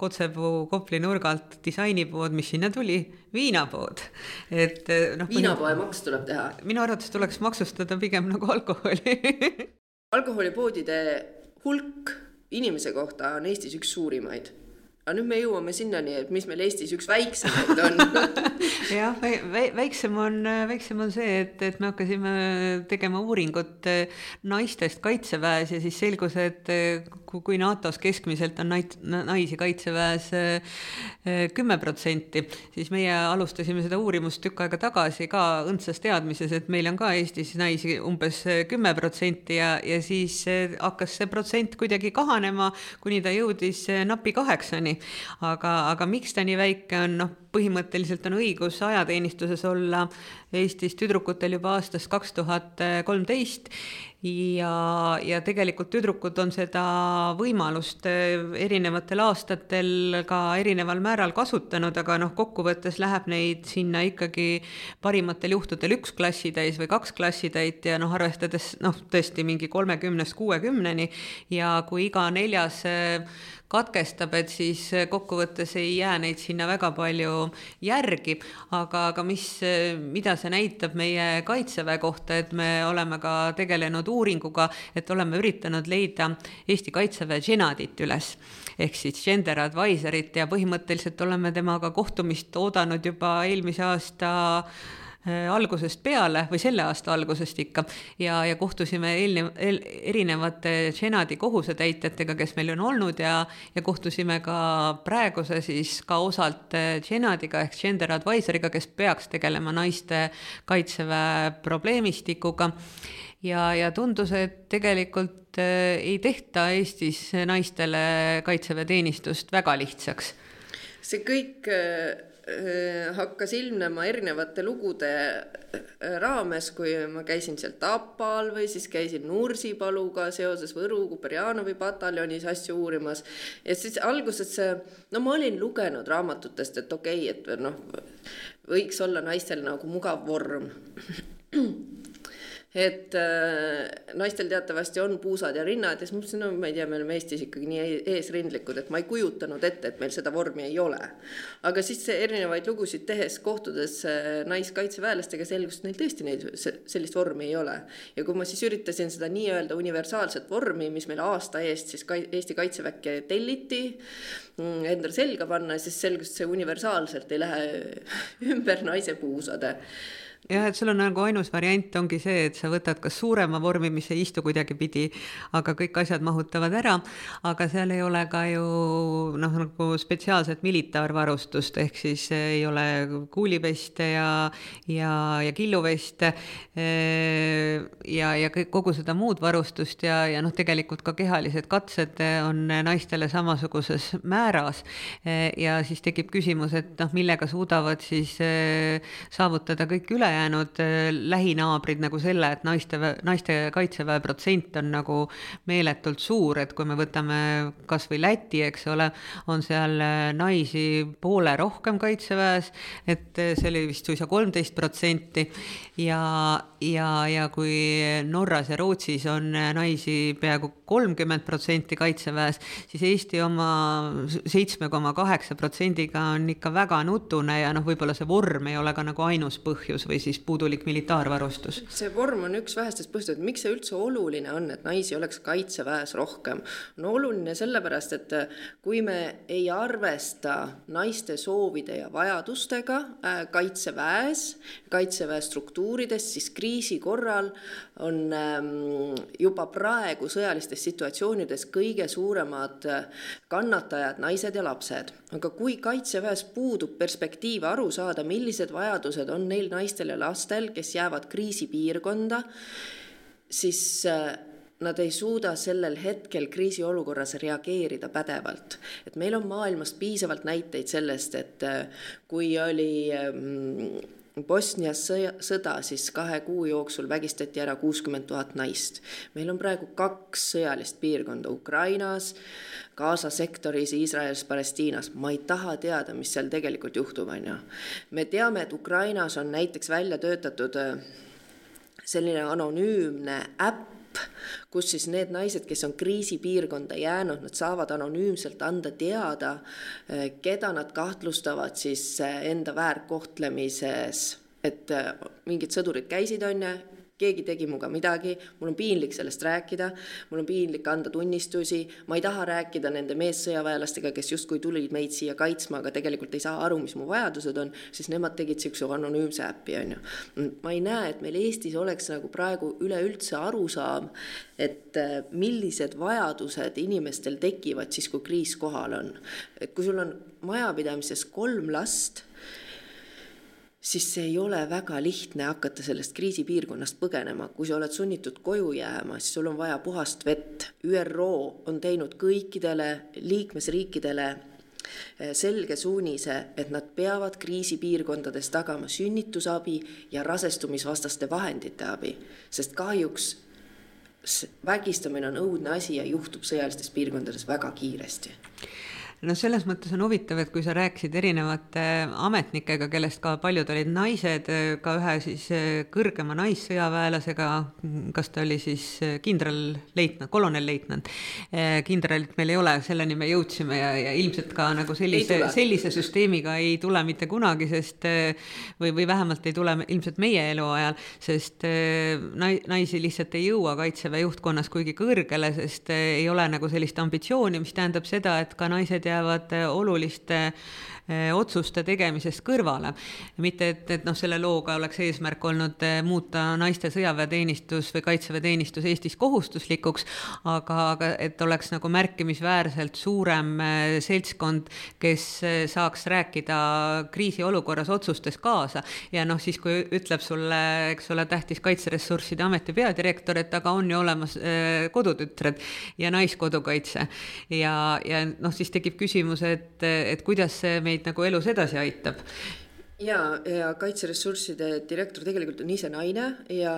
Kotsepuu Kopli nurgalt disainipood, mis sinna tuli, viinapood. et noh. viinapoe maks tuleb teha. minu arvates tuleks maksustada pigem nagu alkoholi *laughs* alkoholipoodide hulk inimese kohta on Eestis üks suurimaid aga nüüd me jõuame sinnani, et mis meil Eestis üks väiksemaid on. *laughs* Jah, väiksem on, väiksem on see, et, et me hakkasime tegema uuringut eh, naistest kaitseväes ja siis selgus, et eh, kui NATO-s keskmiselt on nait-, naisi kaitseväes eh, kümme protsenti, siis meie alustasime seda uurimust tükk aega tagasi ka õndsas teadmises, et meil on ka Eestis naisi umbes kümme protsenti ja, ja siis hakkas see protsent kuidagi kahanema, kuni ta jõudis napi kaheksani aga, aga miks ta nii väike on, noh, põhimõtteliselt on õigus ajateenistuses olla Eestis tüdrukutel juba aastast kaks tuhat kolmteist ja, ja tegelikult tüdrukud on seda võimalust erinevatel aastatel ka erineval määral kasutanud, aga noh, kokkuvõttes läheb neid sinna ikkagi parimatel juhtudel üks klassitäis või kaks klassitäit ja noh, arvestades noh, tõesti mingi kolmekümnest kuuekümneni ja kui iga neljas katkestab, et siis kokkuvõttes ei jää neid sinna väga palju järgi, aga, aga mis, mida see näitab meie kaitseväe kohta, et me oleme ka tegelenud uuringuga, et oleme üritanud leida Eesti kaitseväe dženadit üles. Ehk siis gender advisor'it ja põhimõtteliselt oleme temaga kohtumist oodanud juba eelmise aasta Äh, algusest peale või selle aasta algusest ikka. Ja, ja kohtusime eelnev, eel, erinevate senati kohusetäitjatega, kes meil on olnud ja, ja kohtusime ka praeguse siis ka osalt senatiga ehk gender advisor'iga, kes peaks tegelema naiste kaitseväe probleemistikuga ja, ja tundus, et tegelikult äh, ei tehta Eestis naistele kaitseväeteenistust väga lihtsaks. see kõik äh, Äh, hakkas ilmnema erinevate lugude raames, kui ma käisin seal Tapal või siis käisin Nursipaluga seoses Võru Kuperjanovi pataljonis asju uurimas. ja siis alguses see, no ma olin lugenud raamatutest, et okei okay,, et noh, võiks olla naistel nagu mugav vorm *clears throat* et äh, naistel teatavasti on puusad ja rinnad ja siis mõtlesin, no ma ei tea, me oleme Eestis ikkagi nii e-, eesrindlikud, et ma ei kujutanud ette, et meil seda vormi ei ole. aga siis erinevaid lugusid tehes, kohtudes äh, naiskaitseväelastega, selgus, et neil tõesti neid, sellist vormi ei ole. ja kui ma siis üritasin seda nii-öelda universaalset vormi, mis meil aasta eest siis ka Eesti Kaitseväkke telliti, mm, endale selga panna, siis selgus, et see universaalselt ei lähe *laughs* ümber naise puusade jah, et sul on nagu ainus variant ongi see, et sa võtad kas suurema vormi, mis ei istu kuidagipidi, aga kõik asjad mahutavad ära, aga seal ei ole ka ju noh, nagu spetsiaalset militaarvarustust, ehk siis ei ole kuuliveste ja, ja, ja killuveste ja, ja kõik, kogu seda muud varustust ja, ja noh, tegelikult ka kehalised katsed on naistele samasuguses määras. ja siis tekib küsimus, et noh, millega suudavad siis saavutada kõik ülejäänud ülejäänud äh, lähinaabrid nagu selle, et naiste, naiste kaitseväe protsent on nagu meeletult suur, et kui me võtame kas või Läti, eks ole, on seal äh, naisi poole rohkem kaitseväes, et äh, see oli vist suisa kolmteist protsenti. Ja, ja, ja kui Norras ja Rootsis on naisi peaaegu kolmkümmend protsenti kaitseväes, siis Eesti oma seitsme koma kaheksa protsendiga on ikka väga nutune ja noh, võib-olla see vorm ei ole ka nagu ainus põhjus või siis puudulik militaarvarustus? see vorm on üks vähestest põhjustest, miks see üldse oluline on, et naisi oleks kaitseväes rohkem. no oluline sellepärast, et kui me ei arvesta naiste soovide ja vajadustega äh, kaitseväes, kaitseväe struktuurides, siis kriisi korral on ähm, juba praegu sõjalistes situatsioonides kõige suuremad äh, kannatajad naised ja lapsed. aga kui kaitseväes puudub perspektiiv aru saada, millised vajadused on neil naistel ja lastel, kes jäävad kriisipiirkonda, siis äh, nad ei suuda sellel hetkel kriisiolukorras reageerida pädevalt. et meil on maailmast piisavalt näiteid sellest, et äh, kui oli ähm, Bosnias sõja, sõda, siis kahe kuu jooksul vägistati ära kuuskümmend tuhat naist. meil on praegu kaks sõjalist piirkonda Ukrainas, Gaza sektoris, Iisraelis, Palestiinas. ma ei taha teada, mis seal tegelikult juhtub, on ju. me teame, et Ukrainas on näiteks välja töötatud äh, selline anonüümne äpp, kus siis need naised, kes on kriisipiirkonda jäänud, nad saavad anonüümselt anda teada, eh, keda nad kahtlustavad siis eh, enda väärkohtlemises, et mingid sõdurid käisid, on ju, keegi tegi minuga midagi, mul on piinlik sellest rääkida, mul on piinlik anda tunnistusi, ma ei taha rääkida nende meessõjaväelastega, kes justkui tulid meid siia kaitsma, aga tegelikult ei saa aru, mis mu vajadused on, siis nemad tegid niisuguse anonüümse äpi, on ju. ma ei näe, et meil Eestis oleks nagu praegu üleüldse arusaam, et äh, millised vajadused inimestel tekivad siis, kui kriis kohal on. et kui sul on majapidamises kolm last siis see ei ole väga lihtne hakata sellest kriisipiirkonnast põgenema, kui sa oled sunnitud koju jääma, siis sul on vaja puhast vett. ÜRO on teinud kõikidele liikmesriikidele eh, selge suunise, et nad peavad kriisipiirkondades tagama sünnitusabi ja rasestumisvastaste vahendite abi, sest kahjuks vägistamine on õudne asi ja juhtub sõjalistes piirkondades väga kiiresti no selles mõttes on huvitav, et kui sa rääkisid erinevate ametnikega, kellest ka paljud olid naised, ka ühe siis eh, kõrgema naissõjaväelasega, kas ta oli siis kindralleitnant, kolonelleitnant. Kindralit meil ei ole, selleni me jõudsime ja, ja ilmselt ka nagu sellise, sellise süsteemiga ei tule mitte kunagi, sest või, või vähemalt ei tule ilmselt meie eluajal, sest naisi lihtsalt ei jõua Kaitseväe juhtkonnas kuigi kõrgele, sest ei ole nagu sellist ambitsiooni, mis tähendab seda, et ka naised jäävad oluliste Eh, otsuste tegemisest kõrvale. mitte, et, et noh, selle looga oleks eesmärk olnud eh, muuta naiste sõjaväeteenistus või kaitseväeteenistus Eestis kohustuslikuks, aga, aga et oleks nagu märkimisväärselt suurem eh, seltskond, kes saaks rääkida kriisiolukorras otsustes kaasa. ja noh, siis kui ütleb sulle, eks ole, tähtis Kaitseressursside Ameti peadirektor, et aga on ju olemas kodutütred ja naiskodukaitse. ja, ja noh, siis tekib küsimus, et, et kuidas see meid meid nagu elus edasi aitab. Ja, ja kaitseressursside direktor tegelikult on ise naine ja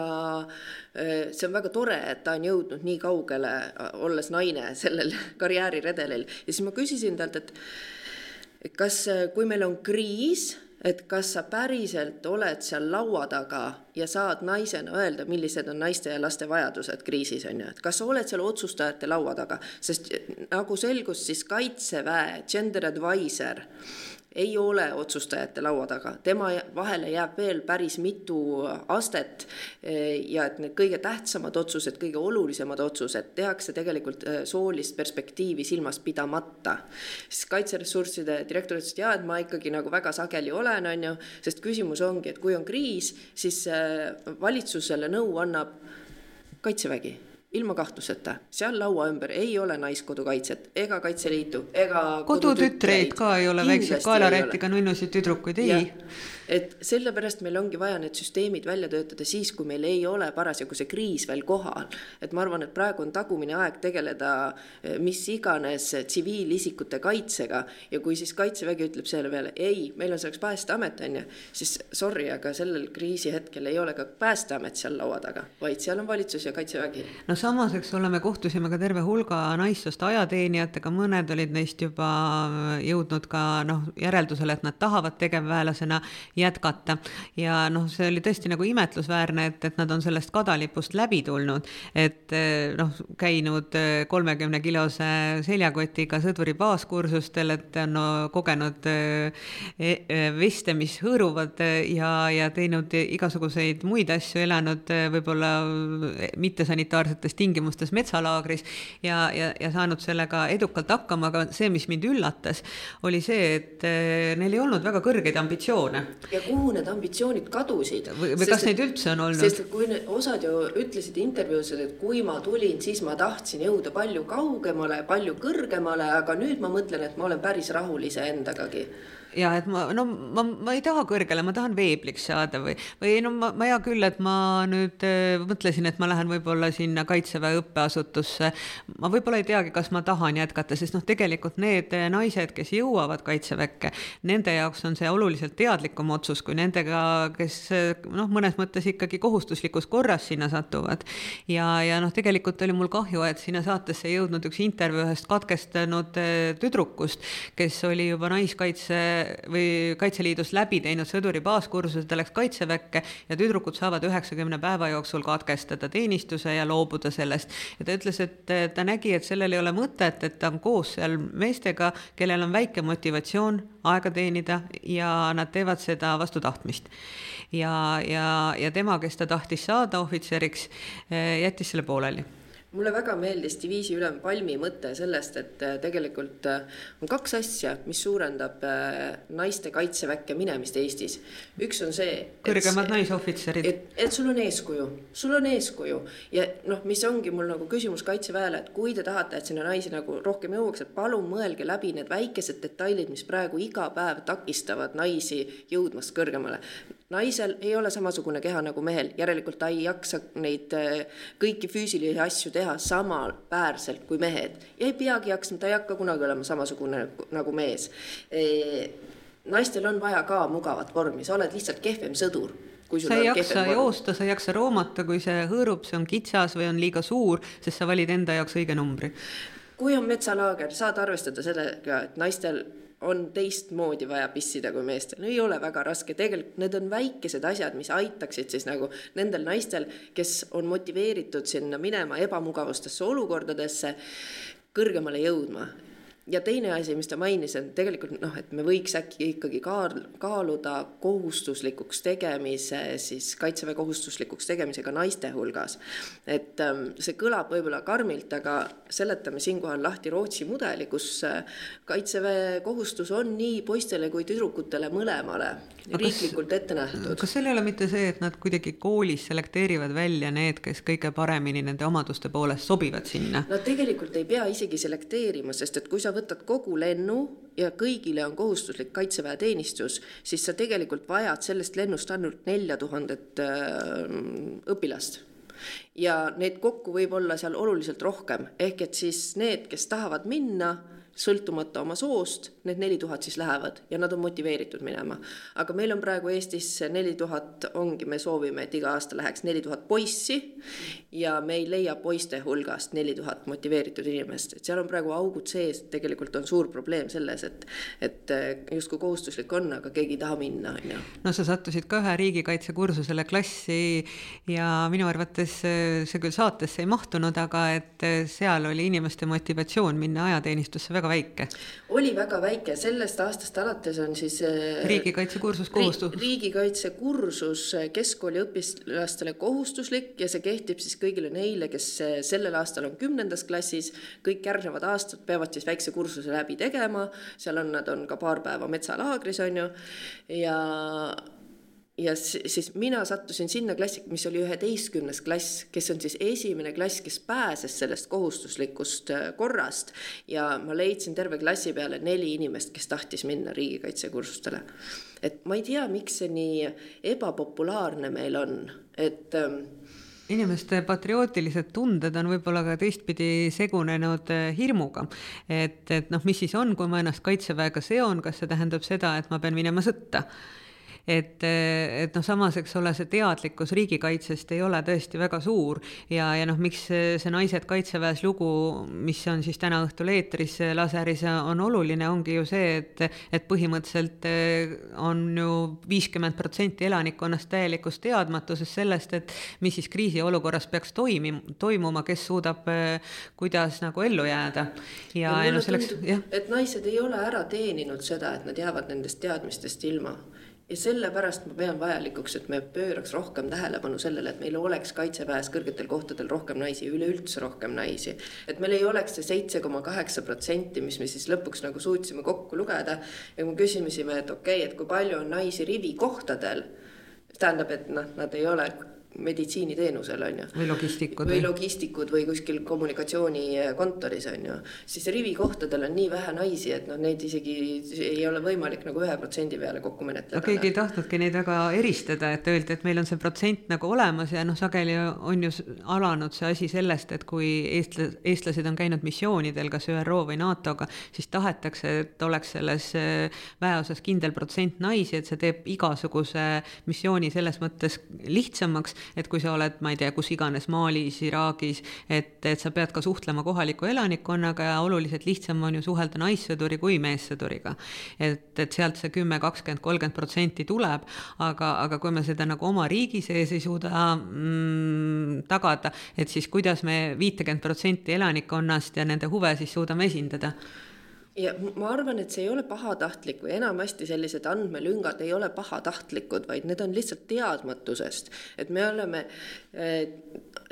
e, see on väga tore, et ta on jõudnud nii kaugele, olles naine sellel *laughs* karjääriredelil. Ja siis ma küsisin talt, et kas, kui meil on kriis, et kas sa päriselt oled seal laua taga ja saad naisena öelda, millised on naiste ja laste vajadused kriisis on ju, et kas sa oled seal otsustajate laua taga, sest nagu selgus, siis kaitseväe gender advisor ei ole otsustajate laua taga, tema vahele jääb veel päris mitu astet eh, ja et need kõige tähtsamad otsused, kõige olulisemad otsused tehakse tegelikult eh, soolist perspektiivi silmas pidamata. siis kaitseressursside direktor ütles, et jaa, et ma ikkagi nagu väga sageli olen, on ju, sest küsimus ongi, et kui on kriis, siis eh, valitsusele nõu annab kaitsevägi ilma kahtluseta, seal laua ümber ei ole Naiskodukaitset ega Kaitseliitu ega kodutütreid ka ei ole, väikseid kaelarätiga nunnusid tüdrukuid, ei et sellepärast meil ongi vaja need süsteemid välja töötada siis, kui meil ei ole parasjagu see kriis veel kohal. et ma arvan, et praegu on tagumine aeg tegeleda eh, mis iganes tsiviilisikute kaitsega ja kui siis kaitsevägi ütleb selle peale ei, meil on selleks päästeamet on ju, siis sorry, aga sellel kriisi hetkel ei ole ka päästeamet seal laua taga, vaid seal on valitsus ja kaitsevägi. no samas, eks ole, me kohtusime ka terve hulga naissoost ajateenijatega, mõned olid neist juba jõudnud ka noh, järeldusele, et nad tahavad tegevväelasena jätkata. ja noh, see oli tõesti nagu imetlusväärne, et, et nad on sellest kadalipust läbi tulnud, et eh, noh, käinud eh, kolmekümne kilose seljakotiga sõduri baaskursustel, et on no, kogenud eh, e, veste, mis hõõruvad ja, ja teinud igasuguseid muid asju, elanud võib-olla mittesanitaarsetes tingimustes metsalaagris ja, ja, ja saanud sellega edukalt hakkama, aga see, mis mind üllatas, oli see, et neil ei olnud väga kõrgeid ambitsioone ja kuhu need ambitsioonid kadusid. või, või kas neid üldse on olnud? sest kui need, osad ju ütlesid intervjuus, et kui ma tulin, siis ma tahtsin jõuda palju kaugemale, palju kõrgemale, aga nüüd ma mõtlen, et ma olen päris rahul iseendagagi ja et ma, no ma, ma ei taha kõrgele, ma tahan veebliks saada või, või no ma, ma hea küll, et ma nüüd äh, mõtlesin, et ma lähen võib-olla sinna Kaitseväe õppeasutusse. ma võib-olla ei teagi, kas ma tahan jätkata, sest noh, tegelikult need naised, kes jõuavad Kaitseväkke, nende jaoks on see oluliselt teadlikum otsus kui nendega, kes noh, mõnes mõttes ikkagi kohustuslikus korras sinna satuvad. ja, ja noh, tegelikult oli mul kahju, et sinna saatesse ei jõudnud üks intervjuu ühest katkestanud äh, tüdrukust, kes oli juba naiskaitse või Kaitseliidus läbi teinud sõduri baaskursuse, ta läks kaitseväkke ja tüdrukud saavad üheksakümne päeva jooksul katkestada teenistuse ja loobuda sellest. ja ta ütles, et ta nägi, et sellel ei ole mõtet, et ta on koos seal meestega, kellel on väike motivatsioon aega teenida ja nad teevad seda vastu tahtmist ja, ja, ja tema, kes ta tahtis saada ohvitseriks, jättis selle pooleli mulle väga meeldis diviisi ülem Palmi mõte sellest, et äh, tegelikult äh, on kaks asja, mis suurendab äh, naiste kaitseväkke minemist Eestis. üks on see. kõrgemad naisohvitserid. et, et sul on eeskuju, sul on eeskuju ja noh, mis ongi mul nagu küsimus kaitseväele, et kui te tahate, et sinna naisi nagu rohkem jõuaks, et palun mõelge läbi need väikesed detailid, mis praegu iga päev takistavad naisi jõudmast kõrgemale naisel ei ole samasugune keha nagu mehel, järelikult ta ei jaksa neid kõiki füüsilisi asju teha samaväärselt kui mehed ja ei peagi jaksma, ta ei hakka kunagi olema samasugune nagu mees e,. naistel on vaja ka mugavat vormi, sa oled lihtsalt kehvem sõdur sa ei jaksa joosta, sa ei jaksa roomata, kui see hõõrub, see on kitsas või on liiga suur, sest sa valid enda jaoks õige numbri. kui on metsalaager, saad arvestada sellega, et naistel on teistmoodi vaja pissida kui meestel, ei ole väga raske, tegelikult need on väikesed asjad, mis aitaksid siis nagu nendel naistel, kes on motiveeritud sinna minema ebamugavustesse olukordadesse, kõrgemale jõudma ja teine asi, mis ta mainis, on tegelikult noh, et me võiks äkki ikkagi kaal-, kaaluda kohustuslikuks tegemise, siis kaitseväe kohustuslikuks tegemisega naiste hulgas. et ähm, see kõlab võib-olla karmilt, aga seletame siinkohal lahti Rootsi mudeli, kus äh, kaitseväe kohustus on nii poistele kui tüdrukutele mõlemale riiklikult ette nähtud. kas seal ei ole mitte see, et nad kuidagi koolis selekteerivad välja need, kes kõige paremini nende omaduste poolest sobivad sinna? Nad tegelikult ei pea isegi selekteerima, sest et kui sa võtad kogu lennu ja kõigile on kohustuslik kaitseväeteenistus, siis sa tegelikult vajad sellest lennust ainult nelja tuhandet äh, õpilast. Ja neid kokku võib olla seal oluliselt rohkem, ehk et siis need, kes tahavad minna sõltumata oma soost, need neli tuhat siis lähevad ja nad on motiveeritud minema. aga meil on praegu Eestis neli tuhat, ongi, me soovime, et iga aasta läheks neli tuhat poissi ja me ei leia poiste hulgast neli tuhat motiveeritud inimest, et seal on praegu augud sees, tegelikult on suur probleem selles, et, et justkui kohustuslik on, aga keegi ei taha minna, on ju. no sa sattusid ka ühe riigikaitsekursusele klassi ja minu arvates see küll saatesse ei mahtunud, aga et seal oli inimeste motivatsioon minna ajateenistusse väga väike. oli väga väike, sellest aastast alates on siis äh, riigikaitsekursus kohustus ri. riigikaitsekursus äh, keskkooli õpilastele kohustuslik ja see kehtib siis kõigile neile, kes äh, sellel aastal on kümnendas klassis. kõik järgnevad aastad peavad siis väikse kursuse läbi tegema, seal on, nad on ka paar päeva metsalaagris on ju ja ja siis mina sattusin sinna klassi, mis oli üheteistkümnes klass, kes on siis esimene klass, kes pääses sellest kohustuslikust äh, korrast. ja ma leidsin terve klassi peale neli inimest, kes tahtis minna riigikaitsekursustele. et ma ei tea, miks see nii ebapopulaarne meil on, et ähm, inimeste patriootilised tunded on võib-olla ka teistpidi segunenud äh, hirmuga. et, et noh, mis siis on, kui ma ennast kaitseväega seon, kas see tähendab seda, et ma pean minema sõtta et, et noh, samas, eks ole, see teadlikkus riigikaitsest ei ole tõesti väga suur ja, ja noh, miks see Naised Kaitseväes lugu, mis on siis täna õhtul eetris laseris, on oluline, ongi ju see, et, et põhimõtteliselt eh, on ju viiskümmend protsenti elanikkonnast täielikus teadmatuses sellest, et mis siis kriisiolukorras peaks toimi-, toimuma, kes suudab, eh, kuidas nagu ellu jääda. ja, ja no selleks, jah. et naised ei ole ära teeninud seda, et nad jäävad nendest teadmistest ilma ja sellepärast ma pean vajalikuks, et me pööraks rohkem tähelepanu sellele, et meil oleks kaitseväes kõrgetel kohtadel rohkem naisi, üleüldse rohkem naisi. et meil ei oleks see seitse koma kaheksa protsenti, mis me siis lõpuks nagu suutsime kokku lugeda. ja kui me küsisime, et okei okay,, et kui palju on naisi rivikohtadel, tähendab, et noh, nad ei ole meditsiiniteenusel on ju. või logistikud. või logistikud või kuskil kommunikatsioonikontoris on ju. siis rivikohtadel on nii vähe naisi, et noh, neid isegi ei ole võimalik nagu ühe protsendi peale kokku menetleda. no keegi ei tahtnudki neid väga eristada, et öeldi, et meil on see protsent nagu olemas ja noh, sageli on ju alanud see asi sellest, et kui eestla-, eestlased on käinud missioonidel, kas ÜRO või NATO-ga, siis tahetakse, et oleks selles äh, väeosas kindel protsent naisi, et see teeb igasuguse missiooni selles mõttes lihtsamaks et kui sa oled, ma ei tea, kus iganes Malis, Iraagis, et, et sa pead ka suhtlema kohaliku elanikkonnaga ja oluliselt lihtsam on ju suhelda naissõduri kui meessõduriga. et, et sealt see kümme, kakskümmend, kolmkümmend protsenti tuleb, aga, aga kui me seda nagu oma riigi sees ei suuda mm, tagada, et siis kuidas me viitekümmet protsenti elanikkonnast ja nende huve siis suudame esindada ja ma arvan, et see ei ole pahatahtlik või enamasti sellised andmelüngad ei ole pahatahtlikud, vaid need on lihtsalt teadmatusest, et me oleme eh,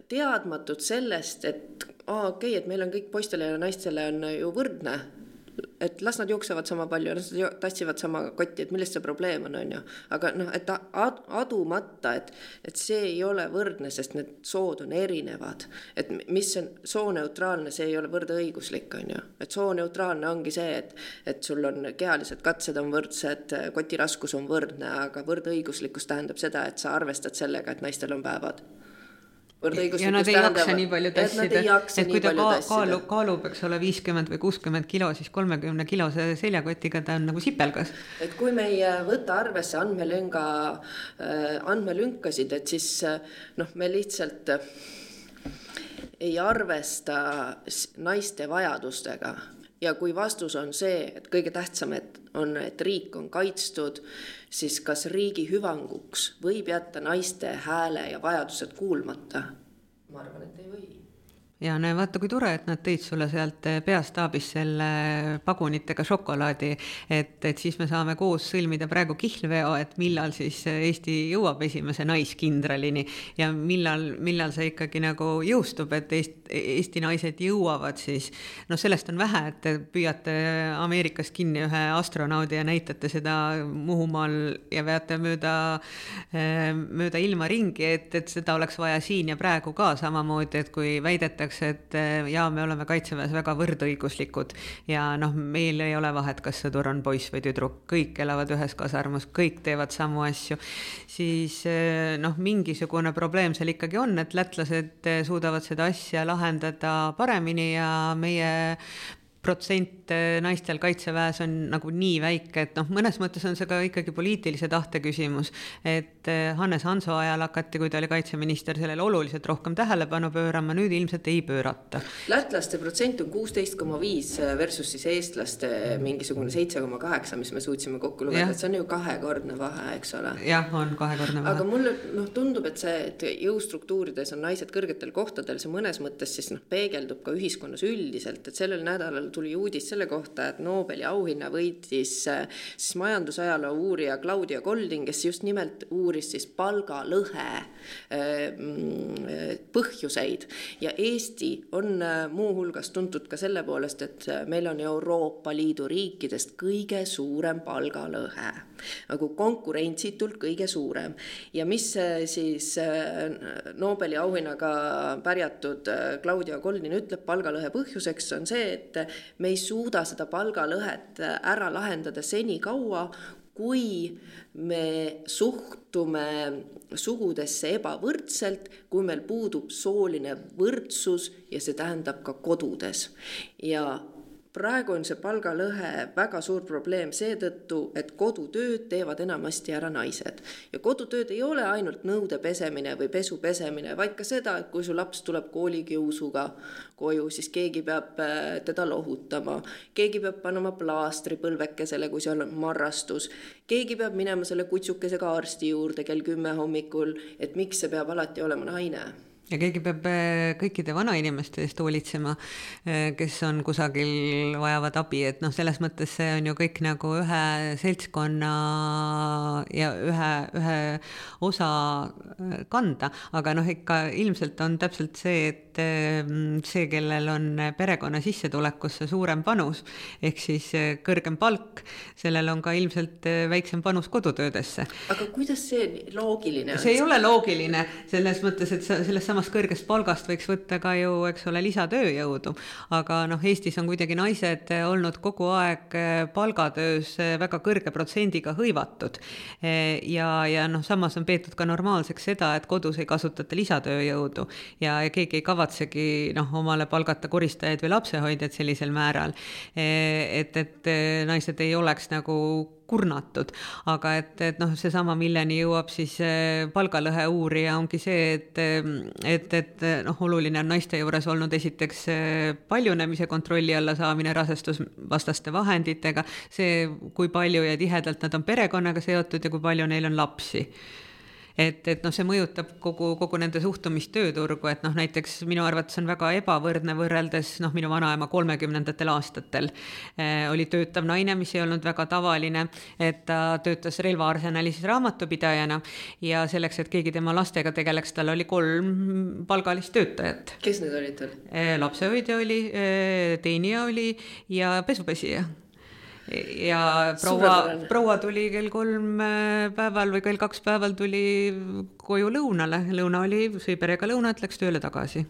teadmatud sellest, et aa, okei okay,, et meil on kõik poistele ja naistele on ju võrdne et las nad jooksevad sama palju, las nad tassivad sama kotti, et milles see probleem on, on ju. aga noh, et ad, adumata, et, et see ei ole võrdne, sest need sood on erinevad. et mis on sooneutraalne, see ei ole võrdõiguslik, on ju. et sooneutraalne ongi see, et, et sul on kehalised katsed on võrdsed, koti raskus on võrdne, aga võrdõiguslikkus tähendab seda, et sa arvestad sellega, et naistel on päevad ja nad ei jaksa nii palju tassida, et kui ta ka, kaalub, kaalub, eks ole, viiskümmend või kuuskümmend kilo, siis kolmekümne kilose seljakotiga ta on nagu sipelgas. et kui me ei äh, võta arvesse andmelünga, äh, andmelünkasid, et siis äh, noh, me lihtsalt ei arvesta naiste vajadustega ja kui vastus on see, et kõige tähtsam, et on, et riik on kaitstud, siis kas riigi hüvanguks võib jätta naiste hääle ja vajadused kuulmata? ma arvan, et ja näe, vaata kui tore, et nad tõid sulle sealt eh, peastaabist selle pagunitega šokolaadi, et, et siis me saame koos sõlmida praegu kihlveo, et millal siis Eesti jõuab esimese naiskindralini ja millal, millal see ikkagi nagu jõustub, et Eesti, Eesti naised jõuavad siis, noh, sellest on vähe, et te püüate Ameerikast kinni ühe astronaudi ja näitate seda Muhumaal ja veate mööda, eh, mööda ilma ringi, et, et seda oleks vaja siin ja praegu ka samamoodi, et kui väidetakse, öeldakse, et eh, jaa, me oleme kaitseväes väga võrdõiguslikud ja noh, meil ei ole vahet, kas sõdur on poiss või tüdruk, kõik elavad ühes kasarmus, kõik teevad samu asju, siis eh, noh, mingisugune probleem seal ikkagi on, et lätlased eh, suudavad seda asja lahendada paremini ja meie protsent eh, naistel kaitseväes on nagu nii väike, et noh, mõnes mõttes on see ka ikkagi poliitilise tahte küsimus. et eh, Hannes Hanso ajal hakati, kui ta oli kaitseminister, sellele oluliselt rohkem tähelepanu pöörama, nüüd ilmselt ei pöörata. lätlaste protsent on kuusteist koma viis versus siis eestlaste mingisugune seitse koma kaheksa, mis me suutsime kokku lugeda, et see on ju kahekordne vahe, eks ole. jah, on kahekordne vahe. aga mulle noh, tundub, et see, et jõustruktuurides on naised kõrgetel kohtadel, see mõnes mõttes siis noh, peegeldub ka ühiskonnas üldiselt, et sellel nädalal tuli uudis selle kohta, et Nobeli auhinna võitis äh, siis majandusajaloo uurija Claudia Golding, kes just nimelt uuris siis palgalõhe äh, mm, põhjuseid ja Eesti on äh, muuhulgas tuntud ka selle poolest, et meil on Euroopa Liidu riikidest kõige suurem palgalõhe nagu konkurentsitult kõige suurem. ja mis siis äh, Nobeli auhinnaga pärjatud äh, Claudia Goldin ütleb palgalõhe põhjuseks, on see, et me ei suuda seda palgalõhet äh, ära lahendada senikaua, kui me suhtume sugudesse ebavõrdselt, kui meil puudub sooline võrdsus ja see tähendab ka kodudes. Ja praegu on see palgalõhe väga suur probleem seetõttu, et kodutööd teevad enamasti ära naised. ja kodutööd ei ole ainult nõude pesemine või pesu pesemine, vaid ka seda, et kui su laps tuleb koolikiusuga koju, siis keegi peab äh, teda lohutama, keegi peab panema plaastri põlvekesele, kui seal on marrastus, keegi peab minema selle kutsukesega arsti juurde kell kümme hommikul, et miks see peab alati olema naine ja keegi peab äh, kõikide vanainimeste eest hoolitsema, äh, kes on kusagil, vajavad abi, et noh, selles mõttes see on ju kõik nagu ühe seltskonna ja ühe, ühe osa äh, kanda, aga noh, ikka ilmselt on täpselt see, et see, kellel on perekonna sissetulekusse suurem panus ehk siis kõrgem palk, sellel on ka ilmselt väiksem panus kodutöödesse. aga kuidas see loogiline on? see ei ole loogiline selles mõttes, et sa sellest samast kõrgest palgast võiks võtta ka ju, eks ole, lisatööjõudu. aga noh, Eestis on kuidagi naised olnud kogu aeg eh, palgatöös eh, väga kõrge protsendiga hõivatud. Eh, ja, ja noh, samas on peetud ka normaalseks seda, et kodus ei kasutata lisatööjõudu ja, ja keegi ei kavatsegi noh, omale palgata koristajaid või lapsehoidjaid sellisel määral. et, et naised ei oleks nagu kurnatud. aga et, et noh, seesama, milleni jõuab siis eh, palgalõhe uurija, ongi see, et, et, et noh, oluline on naiste juures olnud esiteks eh, paljunemise kontrolli alla saamine rasestusvastaste vahenditega, see, kui palju ja tihedalt nad on perekonnaga seotud ja kui palju neil on lapsi et, et noh, see mõjutab kogu, kogu nende suhtumist tööturgu, et noh, näiteks minu arvates on väga ebavõrdne võrreldes noh, minu vanaema kolmekümnendatel aastatel eh, oli töötav naine, mis ei olnud väga tavaline, et ta töötas relvaarsenalis raamatupidajana ja selleks, et keegi tema lastega tegeleks, tal oli kolm palgalist töötajat. kes need olid tal? Eh, lapsehoidja oli, eh, teenija oli ja pesupesija ja proua, proua tuli kell kolm äh, päeval või kell kaks päeval tuli koju lõunale, lõuna oli, sõi perega lõunat, läks tööle tagasi.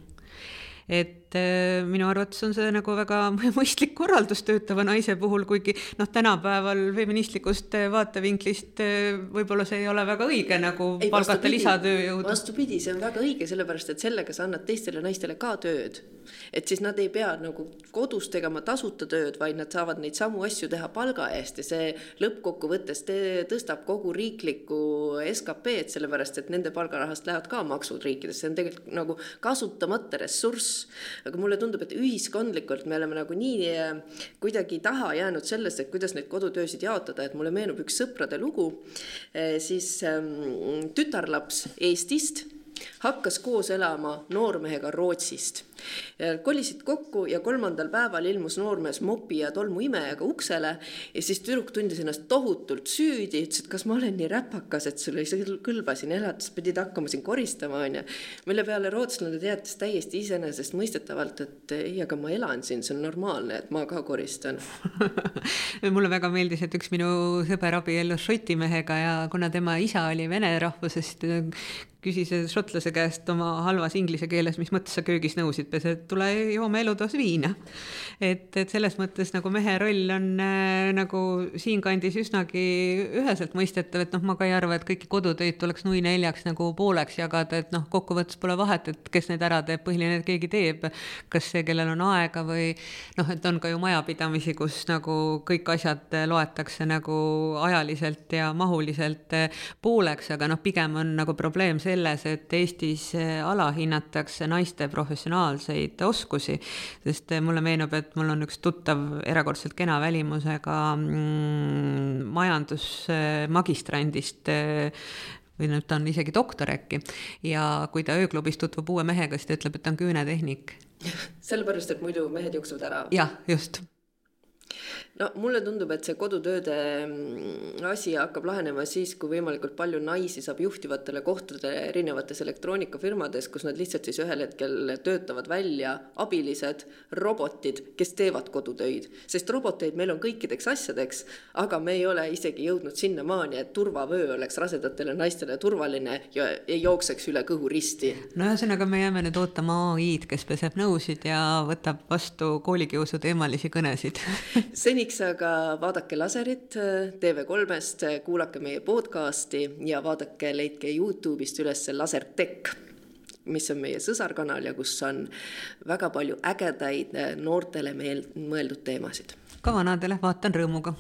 Et äh, minu arvates on see nagu väga *laughs* mõistlik korraldus töötava naise puhul, kuigi noh, tänapäeval feministlikust äh, vaatevinklist äh, võib-olla see ei ole väga õige nagu ei, palgata lisatööjõudu. vastupidi, see on väga õige, sellepärast et sellega sa annad teistele naistele ka tööd. et siis nad ei pea nagu kodus tegema tasuta tööd, vaid nad saavad neid samu asju teha palga eest ja see lõppkokkuvõttes tõstab kogu riiklikku SKP-d, sellepärast et nende palgarahast lähevad ka maksud riikidesse, see on tegelikult nagu kasutamata ressurss aga mulle tundub, et ühiskondlikult me oleme nagu nii eh, kuidagi taha jäänud sellest, et kuidas neid kodutöösid jaotada, et mulle meenub üks sõprade lugu, eh, siis ehm, tütarlaps Eestist hakkas koos elama noormehega Rootsist kolisid kokku ja kolmandal päeval ilmus noormees mopi ja tolmuimejaga uksele ja siis tüdruk tundis ennast tohutult süüdi, ütles, et kas ma olen nii räpakas, et sul ei kõlba siin elada, siis pidid hakkama siin koristama, onju. mille peale rootslane teatas täiesti iseenesestmõistetavalt, et ei, aga ma elan siin, see on normaalne, et ma ka koristan *laughs* mulle väga meeldis, et üks minu sõber abiellus šoti mehega ja kuna tema isa oli vene rahvusest, küsis šotlase käest oma halvas inglise keeles, mis mõttes sa köögis nõusid ütles, et tule joome elutoas viina. et, et selles mõttes nagu mehe roll on äh, nagu siinkandis üsnagi üheselt mõistetav, et noh, ma ka ei arva, et kõiki kodutöid tuleks nui neljaks nagu pooleks jagada, et noh, kokkuvõttes pole vahet, et kes need ära teeb, põhiline, et keegi teeb. kas see, kellel on aega või noh, et on ka ju majapidamisi, kus nagu kõik asjad loetakse nagu ajaliselt ja mahuliselt äh, pooleks, aga noh, pigem on nagu probleem selles, et Eestis äh, alahinnatakse naiste professionaalsust digitaalseid oskusi, sest mulle meenub, et mul on üks tuttav erakordselt kena välimusega mm, majandusmagistrandist või nüüd ta on isegi doktor äkki, ja kui ta ööklubis tutvub uue mehega, siis ta ütleb, et ta on küünetehnik. *laughs* sellepärast, et muidu mehed jooksevad ära. jah, just no mulle tundub, et see kodutööde mm, asi hakkab lahenema siis, kui võimalikult palju naisi saab juhtivatele kohtadele erinevates elektroonikafirmades, kus nad lihtsalt siis ühel hetkel töötavad välja abilised, robotid, kes teevad kodutöid. sest roboteid meil on kõikideks asjadeks, aga me ei ole isegi jõudnud sinnamaani, et turvavöö oleks rasedatele naistele turvaline ja ei jookseks üle kõhu risti. no ühesõnaga, me jääme nüüd ootama ai-d, kes peseb nõusid ja võtab vastu koolikiusu teemalisi kõnesid *laughs* seniks aga vaadake laserit äh, TV3-st, äh, kuulake meie podcasti ja vaadake, leidke Youtube'ist üles Lasertech mis on meie sõsarkanal ja kus on väga palju ägedaid noortele meel-, mõeldud teemasid. ka vanadele vaatan rõõmuga